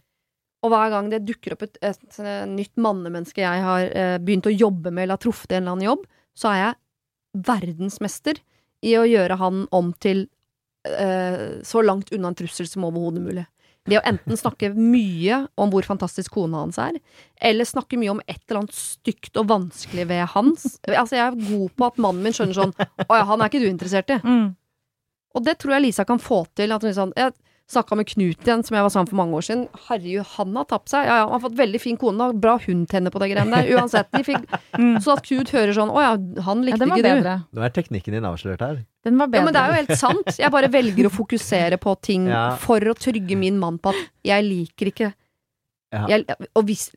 Og hver gang det dukker opp et, et, eh, nytt mannemenneske jeg har eh, begynt å jobbe med eller har truffet i en eller annen jobb, så er jeg verdensmester i å gjøre han om til uh, så langt unna en trussel som overhodet mulig. Det å enten snakke mye om hvor fantastisk kona hans er, eller snakke mye om et eller annet stygt og vanskelig ved hans. Altså, jeg er god på at mannen min skjønner sånn Å ja, han er ikke du interessert i. Mm. Og det tror jeg Lisa kan få til. At hun sånn, jeg snakka med Knut igjen, som jeg var sammen for mange år siden. Herregud, han har tapt seg. Ja, ja, han har fått veldig fin kone. Bra hun tenner på det greiene der. Uansett. De fikk, Mm. så at Knut hører sånn Å ja, han likte ja, ikke ikke du. bedre. Nå er teknikken din avslørt her. Den var Ja, men det er jo helt sant. Jeg bare velger å fokusere på ting Ja. for å trygge min mann på at jeg liker ikke Ja. jeg, Og hvis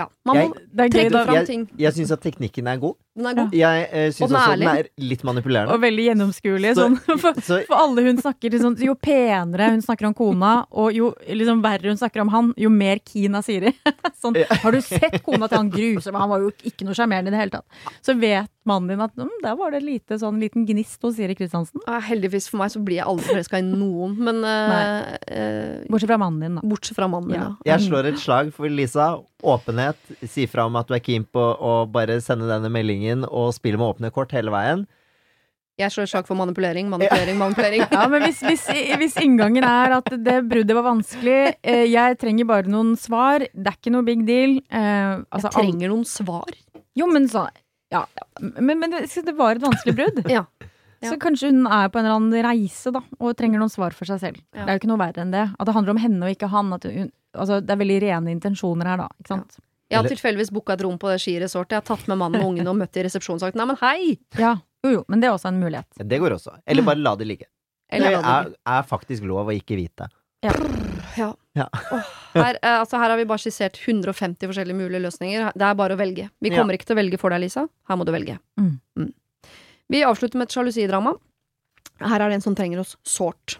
Ja, man må det trekke fram ting. Jeg syns at teknikken er god. Den er god. Jeg eh, syns også den er litt manipulerende. Og veldig gjennomskuelig. Så- Sånn, [LAUGHS] for, Så for alle hun snakker til sånn, Jo penere hun snakker om kona, og jo liksom verre hun snakker om han, jo mer keen er Siri. [LAUGHS] sånn, har du sett kona til han grusomme? Han var jo ikke noe sjarmerende i det hele tatt. Så vet mannen din at mm, der var det lite sånn liten gnist hos Siri Kristiansen. Ja, Heldigvis for meg så blir jeg aldri forelska i noen, men eh, eh, Bortsett fra mannen din, da. Bortsett fra mannen din Ja. jeg slår et slag for Lisa. Åpenhet. Si fra om at du er keen på å bare sende denne meldingen og spille med åpne kort hele veien. Jeg slår et slag for manipulering, manipulering, manipulering. [LAUGHS] Ja, men hvis, hvis, hvis inngangen er at det bruddet var vanskelig, eh, jeg trenger bare noen svar, det er ikke noe big deal. Eh, altså, Jeg trenger noen svar. Jo, men sånn Ja, men, men det, det var et vanskelig brudd. [LAUGHS] Ja. Ja. Så kanskje hun er på en eller annen reise da, og trenger noen svar for seg selv. Ja. Det er jo ikke noe verre enn det. At det handler om henne og ikke han. At hun, altså, det er veldig rene intensjoner her, da. Ikke sant? Jeg har tilfeldigvis booka et rom på det skiresortet. Jeg har tatt med mannen og ungene og møtt i resepsjonen og sagt nei, men hei! Ja. Jo, jo, men det er også en mulighet. Det går også. Eller bare la det ligge. Eller det er, er faktisk lov å ikke vite. Ja. Ja. Åh, her, eh, altså her har vi bare skissert 150 forskjellige mulige løsninger. Det er bare å velge. Vi Ja. kommer ikke til å velge for deg, Lisa. Her må du velge. Mm. Vi avslutter med et sjalusidrama. Her er det en som trenger oss sårt.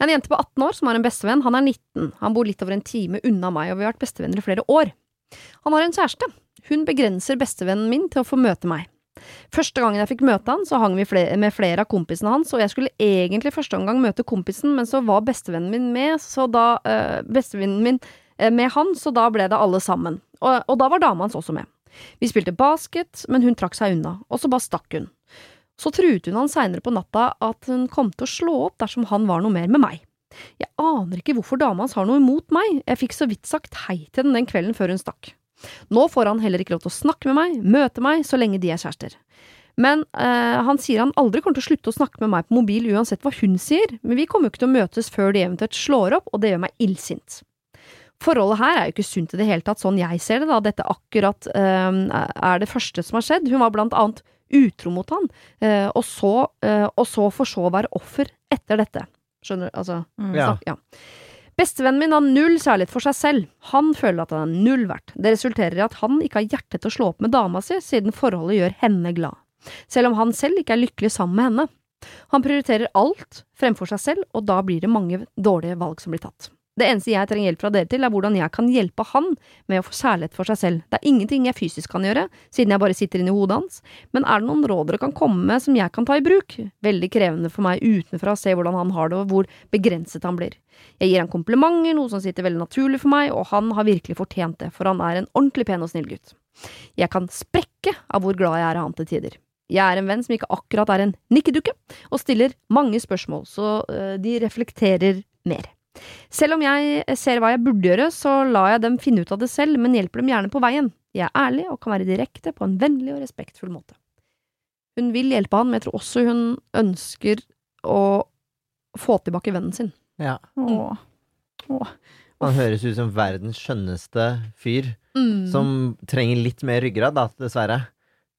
En jente på 18 år som har en bestevenn. Han er 19. Han bor litt over en time unna meg, og vi har vært bestevenner i flere år. Han har en kjæreste. Hun begrenser bestevennen min til å få møte meg. Første gangen jeg fikk møte han, så hang vi flere, med flere av kompisene hans, og jeg skulle egentlig første omgang møte kompisen, men så var bestevennen min med, så da øh, Bestevennen min øh, med han, så da ble det alle sammen. Og, og da var dama hans også med. Vi spilte basket, men hun trakk seg unna, og så bare stakk hun. Så truet hun han seinere på natta at hun kom til å slå opp dersom han var noe mer med meg. Jeg aner ikke hvorfor dama hans har noe imot meg, jeg fikk så vidt sagt hei til den den kvelden før hun stakk. Nå får han heller ikke lov til å snakke med meg, møte meg, så lenge de er kjærester. Men øh, han sier han aldri kommer til å slutte å snakke med meg på mobil uansett hva hun sier, men vi kommer jo ikke til å møtes før de eventuelt slår opp, og det gjør meg illsint. Forholdet her er jo ikke sunt i det hele tatt, sånn jeg ser det, da. Dette akkurat øh, er det første som har skjedd. Hun var blant annet utro mot han, øh, og, så, og så for så å være offer etter dette. Skjønner du? Altså Mm. Ja. ja. Bestevennen min har null kjærlighet for seg selv. Han føler at han er null verdt. Det resulterer i at han ikke har hjerte til å slå opp med dama si, siden forholdet gjør henne glad. Selv om han selv ikke er lykkelig sammen med henne. Han prioriterer alt fremfor seg selv, og da blir det mange dårlige valg som blir tatt. Det eneste jeg trenger hjelp fra dere til, er hvordan jeg kan hjelpe han med å få kjærlighet for seg selv. Det er ingenting jeg fysisk kan gjøre, siden jeg bare sitter inni hodet hans, men er det noen råd dere kan komme med som jeg kan ta i bruk? Veldig krevende for meg utenfra å se hvordan han har det, og hvor begrenset han blir. Jeg gir han komplimenter, noe som sitter veldig naturlig for meg, og han har virkelig fortjent det, for han er en ordentlig pen og snill gutt. Jeg kan sprekke av hvor glad jeg er av han til tider. Jeg er en venn som ikke akkurat er en nikkedukke, og stiller mange spørsmål, så øh, de reflekterer mer. Selv om jeg ser hva jeg burde gjøre, så lar jeg dem finne ut av det selv, men hjelper dem gjerne på veien. Jeg er ærlig og kan være direkte på en vennlig og respektfull måte. Hun vil hjelpe han, men jeg tror også hun ønsker å få tilbake vennen sin. Ja. Åh. Åh. Han høres ut som verdens skjønneste fyr, Mm. som trenger litt mer ryggrad, da, dessverre.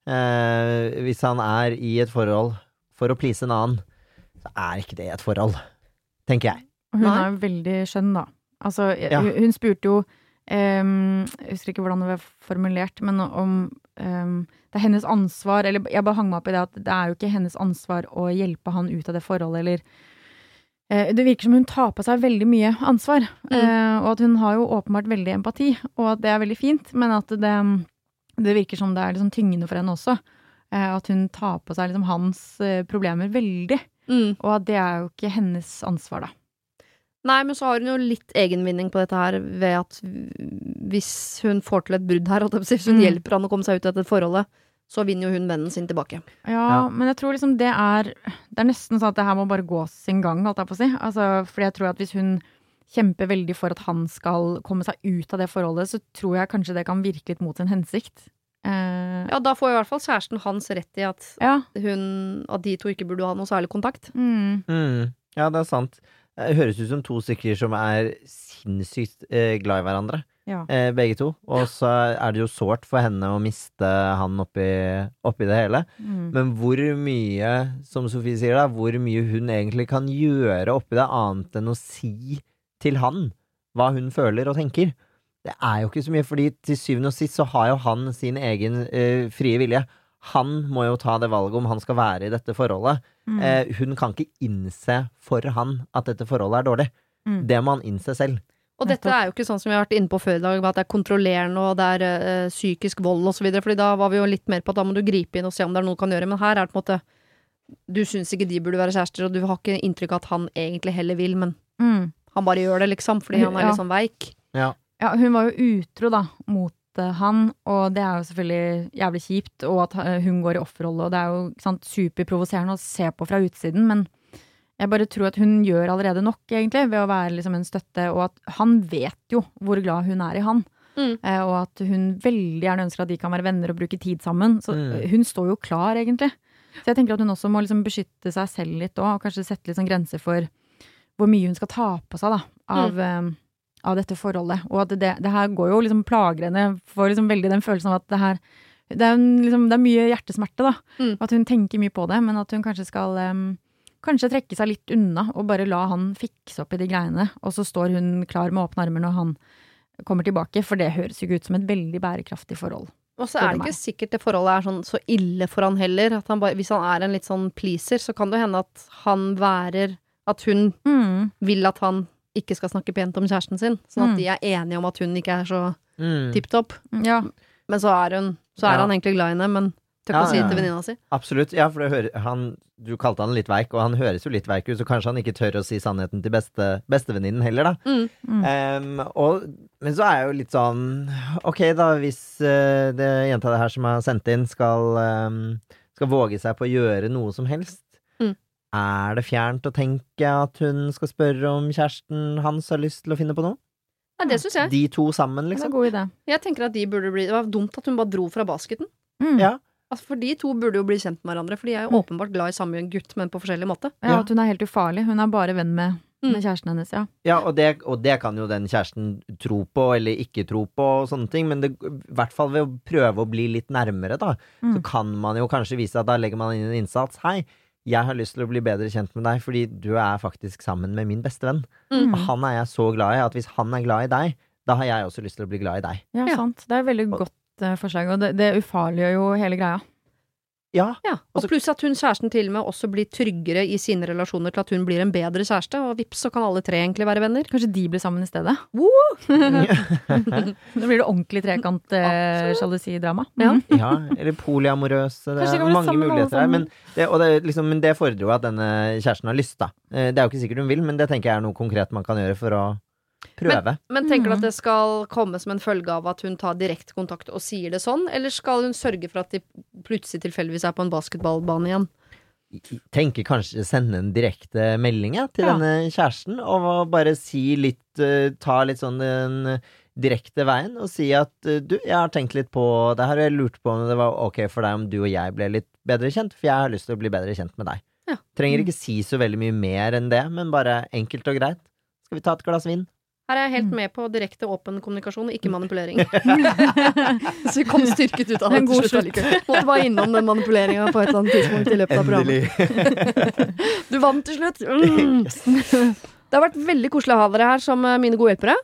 Eh, hvis han er i et forhold for å please en annen, så er ikke det et forhold, tenker jeg. Og hun Nei. er veldig skjønn, da. Altså, Ja. hun, spurte jo um, Jeg husker ikke hvordan det var formulert, men om um, det er hennes ansvar Eller jeg bare hang meg opp i det at det er jo ikke hennes ansvar å hjelpe han ut av det forholdet, eller eh, Det virker som hun tar på seg veldig mye ansvar, Mm. eh, og at hun har jo åpenbart veldig empati, og at det er veldig fint, men at det, det virker som det er liksom tyngende for henne også. eh, At hun tar på seg liksom hans problemer veldig, Mm. og at det er jo ikke hennes ansvar, da. Nei, men så har hun jo litt egenvinning på dette her ved at hvis hun får til et brudd her, hvis hun Mm. hjelper han å komme seg ut av dette forholdet, så vinner jo hun vennen sin tilbake. Ja, Ja. men jeg tror liksom det er Det er nesten sånn at det her må bare gå sin gang, holdt jeg på å si. Altså, fordi jeg tror at hvis hun kjemper veldig for at han skal komme seg ut av det forholdet, så tror jeg kanskje det kan virke litt mot sin hensikt. Eh, Ja, da får i hvert fall kjæresten hans rett i at, ja. hun, at de to ikke burde ha noe særlig kontakt. Mm. Mm, ja, det er sant. Det høres ut som to stykker som er sinnssykt eh, glad i hverandre, Ja. eh, begge to. Og så er det jo sårt for henne å miste han oppi, oppi det hele. Mm. Men hvor mye, som Sofie sier da, hvor mye hun egentlig kan gjøre oppi det, annet enn å si til han hva hun føler og tenker. Det er jo ikke så mye, fordi til syvende og sist så har jo han sin egen eh, frie vilje. Han må jo ta det valget om han skal være i dette forholdet. Mm. Eh, hun kan ikke innse for han at dette forholdet er dårlig. Mm. Det må han innse selv. Og dette er jo ikke sånn som vi har vært inne på før i dag, med at det er kontrollerende og det er eh, psykisk vold og så videre, fordi da var vi jo litt mer på at da må du gripe inn og se om det er noe du kan gjøre, men her er det på en måte Du syns ikke de burde være kjærester, og du har ikke inntrykk av at han egentlig heller vil, men Mm. han bare gjør det, liksom, fordi han er Ja. litt sånn veik. Ja. Ja, hun var jo utro, da, mot han, og det er jo selvfølgelig jævlig kjipt, og at eh, hun går i offerrolle, og det er jo sant, superprovoserende å se på fra utsiden, men jeg bare tror at hun gjør allerede nok, egentlig, ved å være liksom en støtte, og at han vet jo hvor glad hun er i han. Mm. Eh, og at hun veldig gjerne ønsker at de kan være venner og bruke tid sammen. Så Mm. eh, hun står jo klar, egentlig. Så jeg tenker at hun også må liksom beskytte seg selv litt òg, og kanskje sette litt sånn grenser for hvor mye hun skal ta på seg da, av, eh, av dette forholdet. Og at det, det her går jo liksom plager henne, får liksom veldig den følelsen av at det her det er, liksom, det er mye hjertesmerte, da. Mm. At hun tenker mye på det, men at hun kanskje skal um, Kanskje trekke seg litt unna og bare la han fikse opp i de greiene, og så står hun klar med åpne armer når han kommer tilbake, for det høres jo ikke ut som et veldig bærekraftig forhold. Og så er det ikke sikkert det forholdet er sånn så ille for han heller. At han bare, hvis han er en litt sånn pleaser, så kan det hende at han værer At hun Mm. vil at han ikke skal snakke pent om kjæresten sin. Sånn at Mm. de er enige om at hun ikke er så Mm. tipp topp. Ja. Men så er, hun, så er Ja. han egentlig glad i henne, men tør ikke Ja, å si det ja. til venninna si. Absolutt. Ja, for det hører, han, du kalte han litt veik, og han høres jo litt veik ut, så kanskje han ikke tør å si sannheten til beste, bestevenninnen heller, da. Mm. Mm. Em, og, men så er jeg jo litt sånn Ok, da, hvis uh, det jenta det her som har sendt inn, skal, um, skal våge seg på å gjøre noe som helst, Mm. Er det fjernt å tenke at hun skal spørre om kjæresten hans har lyst til å finne på noe? Nei, det syns jeg. De to sammen, Det er liksom? en god idé. Jeg tenker at de burde bli Det var dumt at hun bare dro fra basketen. Mm. Ja. Altså, for de to burde jo bli kjent med hverandre, for de er jo Mm. åpenbart glad i samme gutt, men på forskjellig måte. Ja, Ja. at hun er helt ufarlig. Hun er bare venn med med kjæresten hennes, ja. Ja, og det, og det kan jo den kjæresten tro på eller ikke tro på og sånne ting, men det, i hvert fall ved å prøve å bli litt nærmere, da, så Mm. kan man jo kanskje vise at da legger man inn en innsats. Hei, jeg har lyst til å bli bedre kjent med deg fordi du er faktisk sammen med min beste venn. Mm. Og han er jeg så glad i at hvis han er glad i deg, da har jeg også lyst til å bli glad i deg. Ja, Ja. sant. Det er et veldig godt uh, forslag, og det, det ufarliggjør jo hele greia. Ja, Ja, og Altså- pluss at hun kjæresten til og med også blir tryggere i sine relasjoner til at hun blir en bedre kjæreste, og vips, så kan alle tre egentlig være venner. Kanskje de blir sammen i stedet. [LAUGHS] [LAUGHS] Da blir det ordentlig trekant-sjalusidrama. Ja. ja, eller polyamorøse. Det er mange muligheter her. Men det, det, liksom, men det fordrer jo at denne kjæresten har lyst, da. Eh, Det er jo ikke sikkert hun vil, men det tenker jeg er noe konkret man kan gjøre for å prøve. Men tenker du Mm. at det skal komme som en følge av at hun tar direkte kontakt og sier det sånn, eller skal hun sørge for at de plutselig tilfeldigvis er på en basketballbane igjen? tenker kanskje sende en direkte melding til Ja. denne kjæresten, og bare si litt eh, Ta litt sånn den direkte veien, og si at eh, du, jeg har tenkt litt på det her, og jeg lurte på om det var ok for deg om du og jeg ble litt bedre kjent, for jeg har lyst til å bli bedre kjent med deg. Ja. Trenger ikke si så veldig mye mer enn det, men bare enkelt og greit. Skal vi ta et glass vin? Her er jeg helt Mm. med på direkte åpen kommunikasjon, ikke manipulering. [LAUGHS] så vi kom styrket ut av Det en til god slutt allikevel. Måtte bare innom den manipuleringa på et eller annet tidspunkt i løpet av programmet. [LAUGHS] Du vant til slutt! Mm. Det har vært veldig koselig å ha dere her som eh, mine gode hjelpere.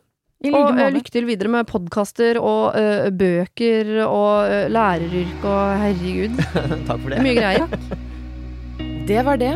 Og eh, lykke til videre med podkaster og eh, bøker og uh, læreryrke og herregud. [LAUGHS] Takk for Det mye greier. Det var det.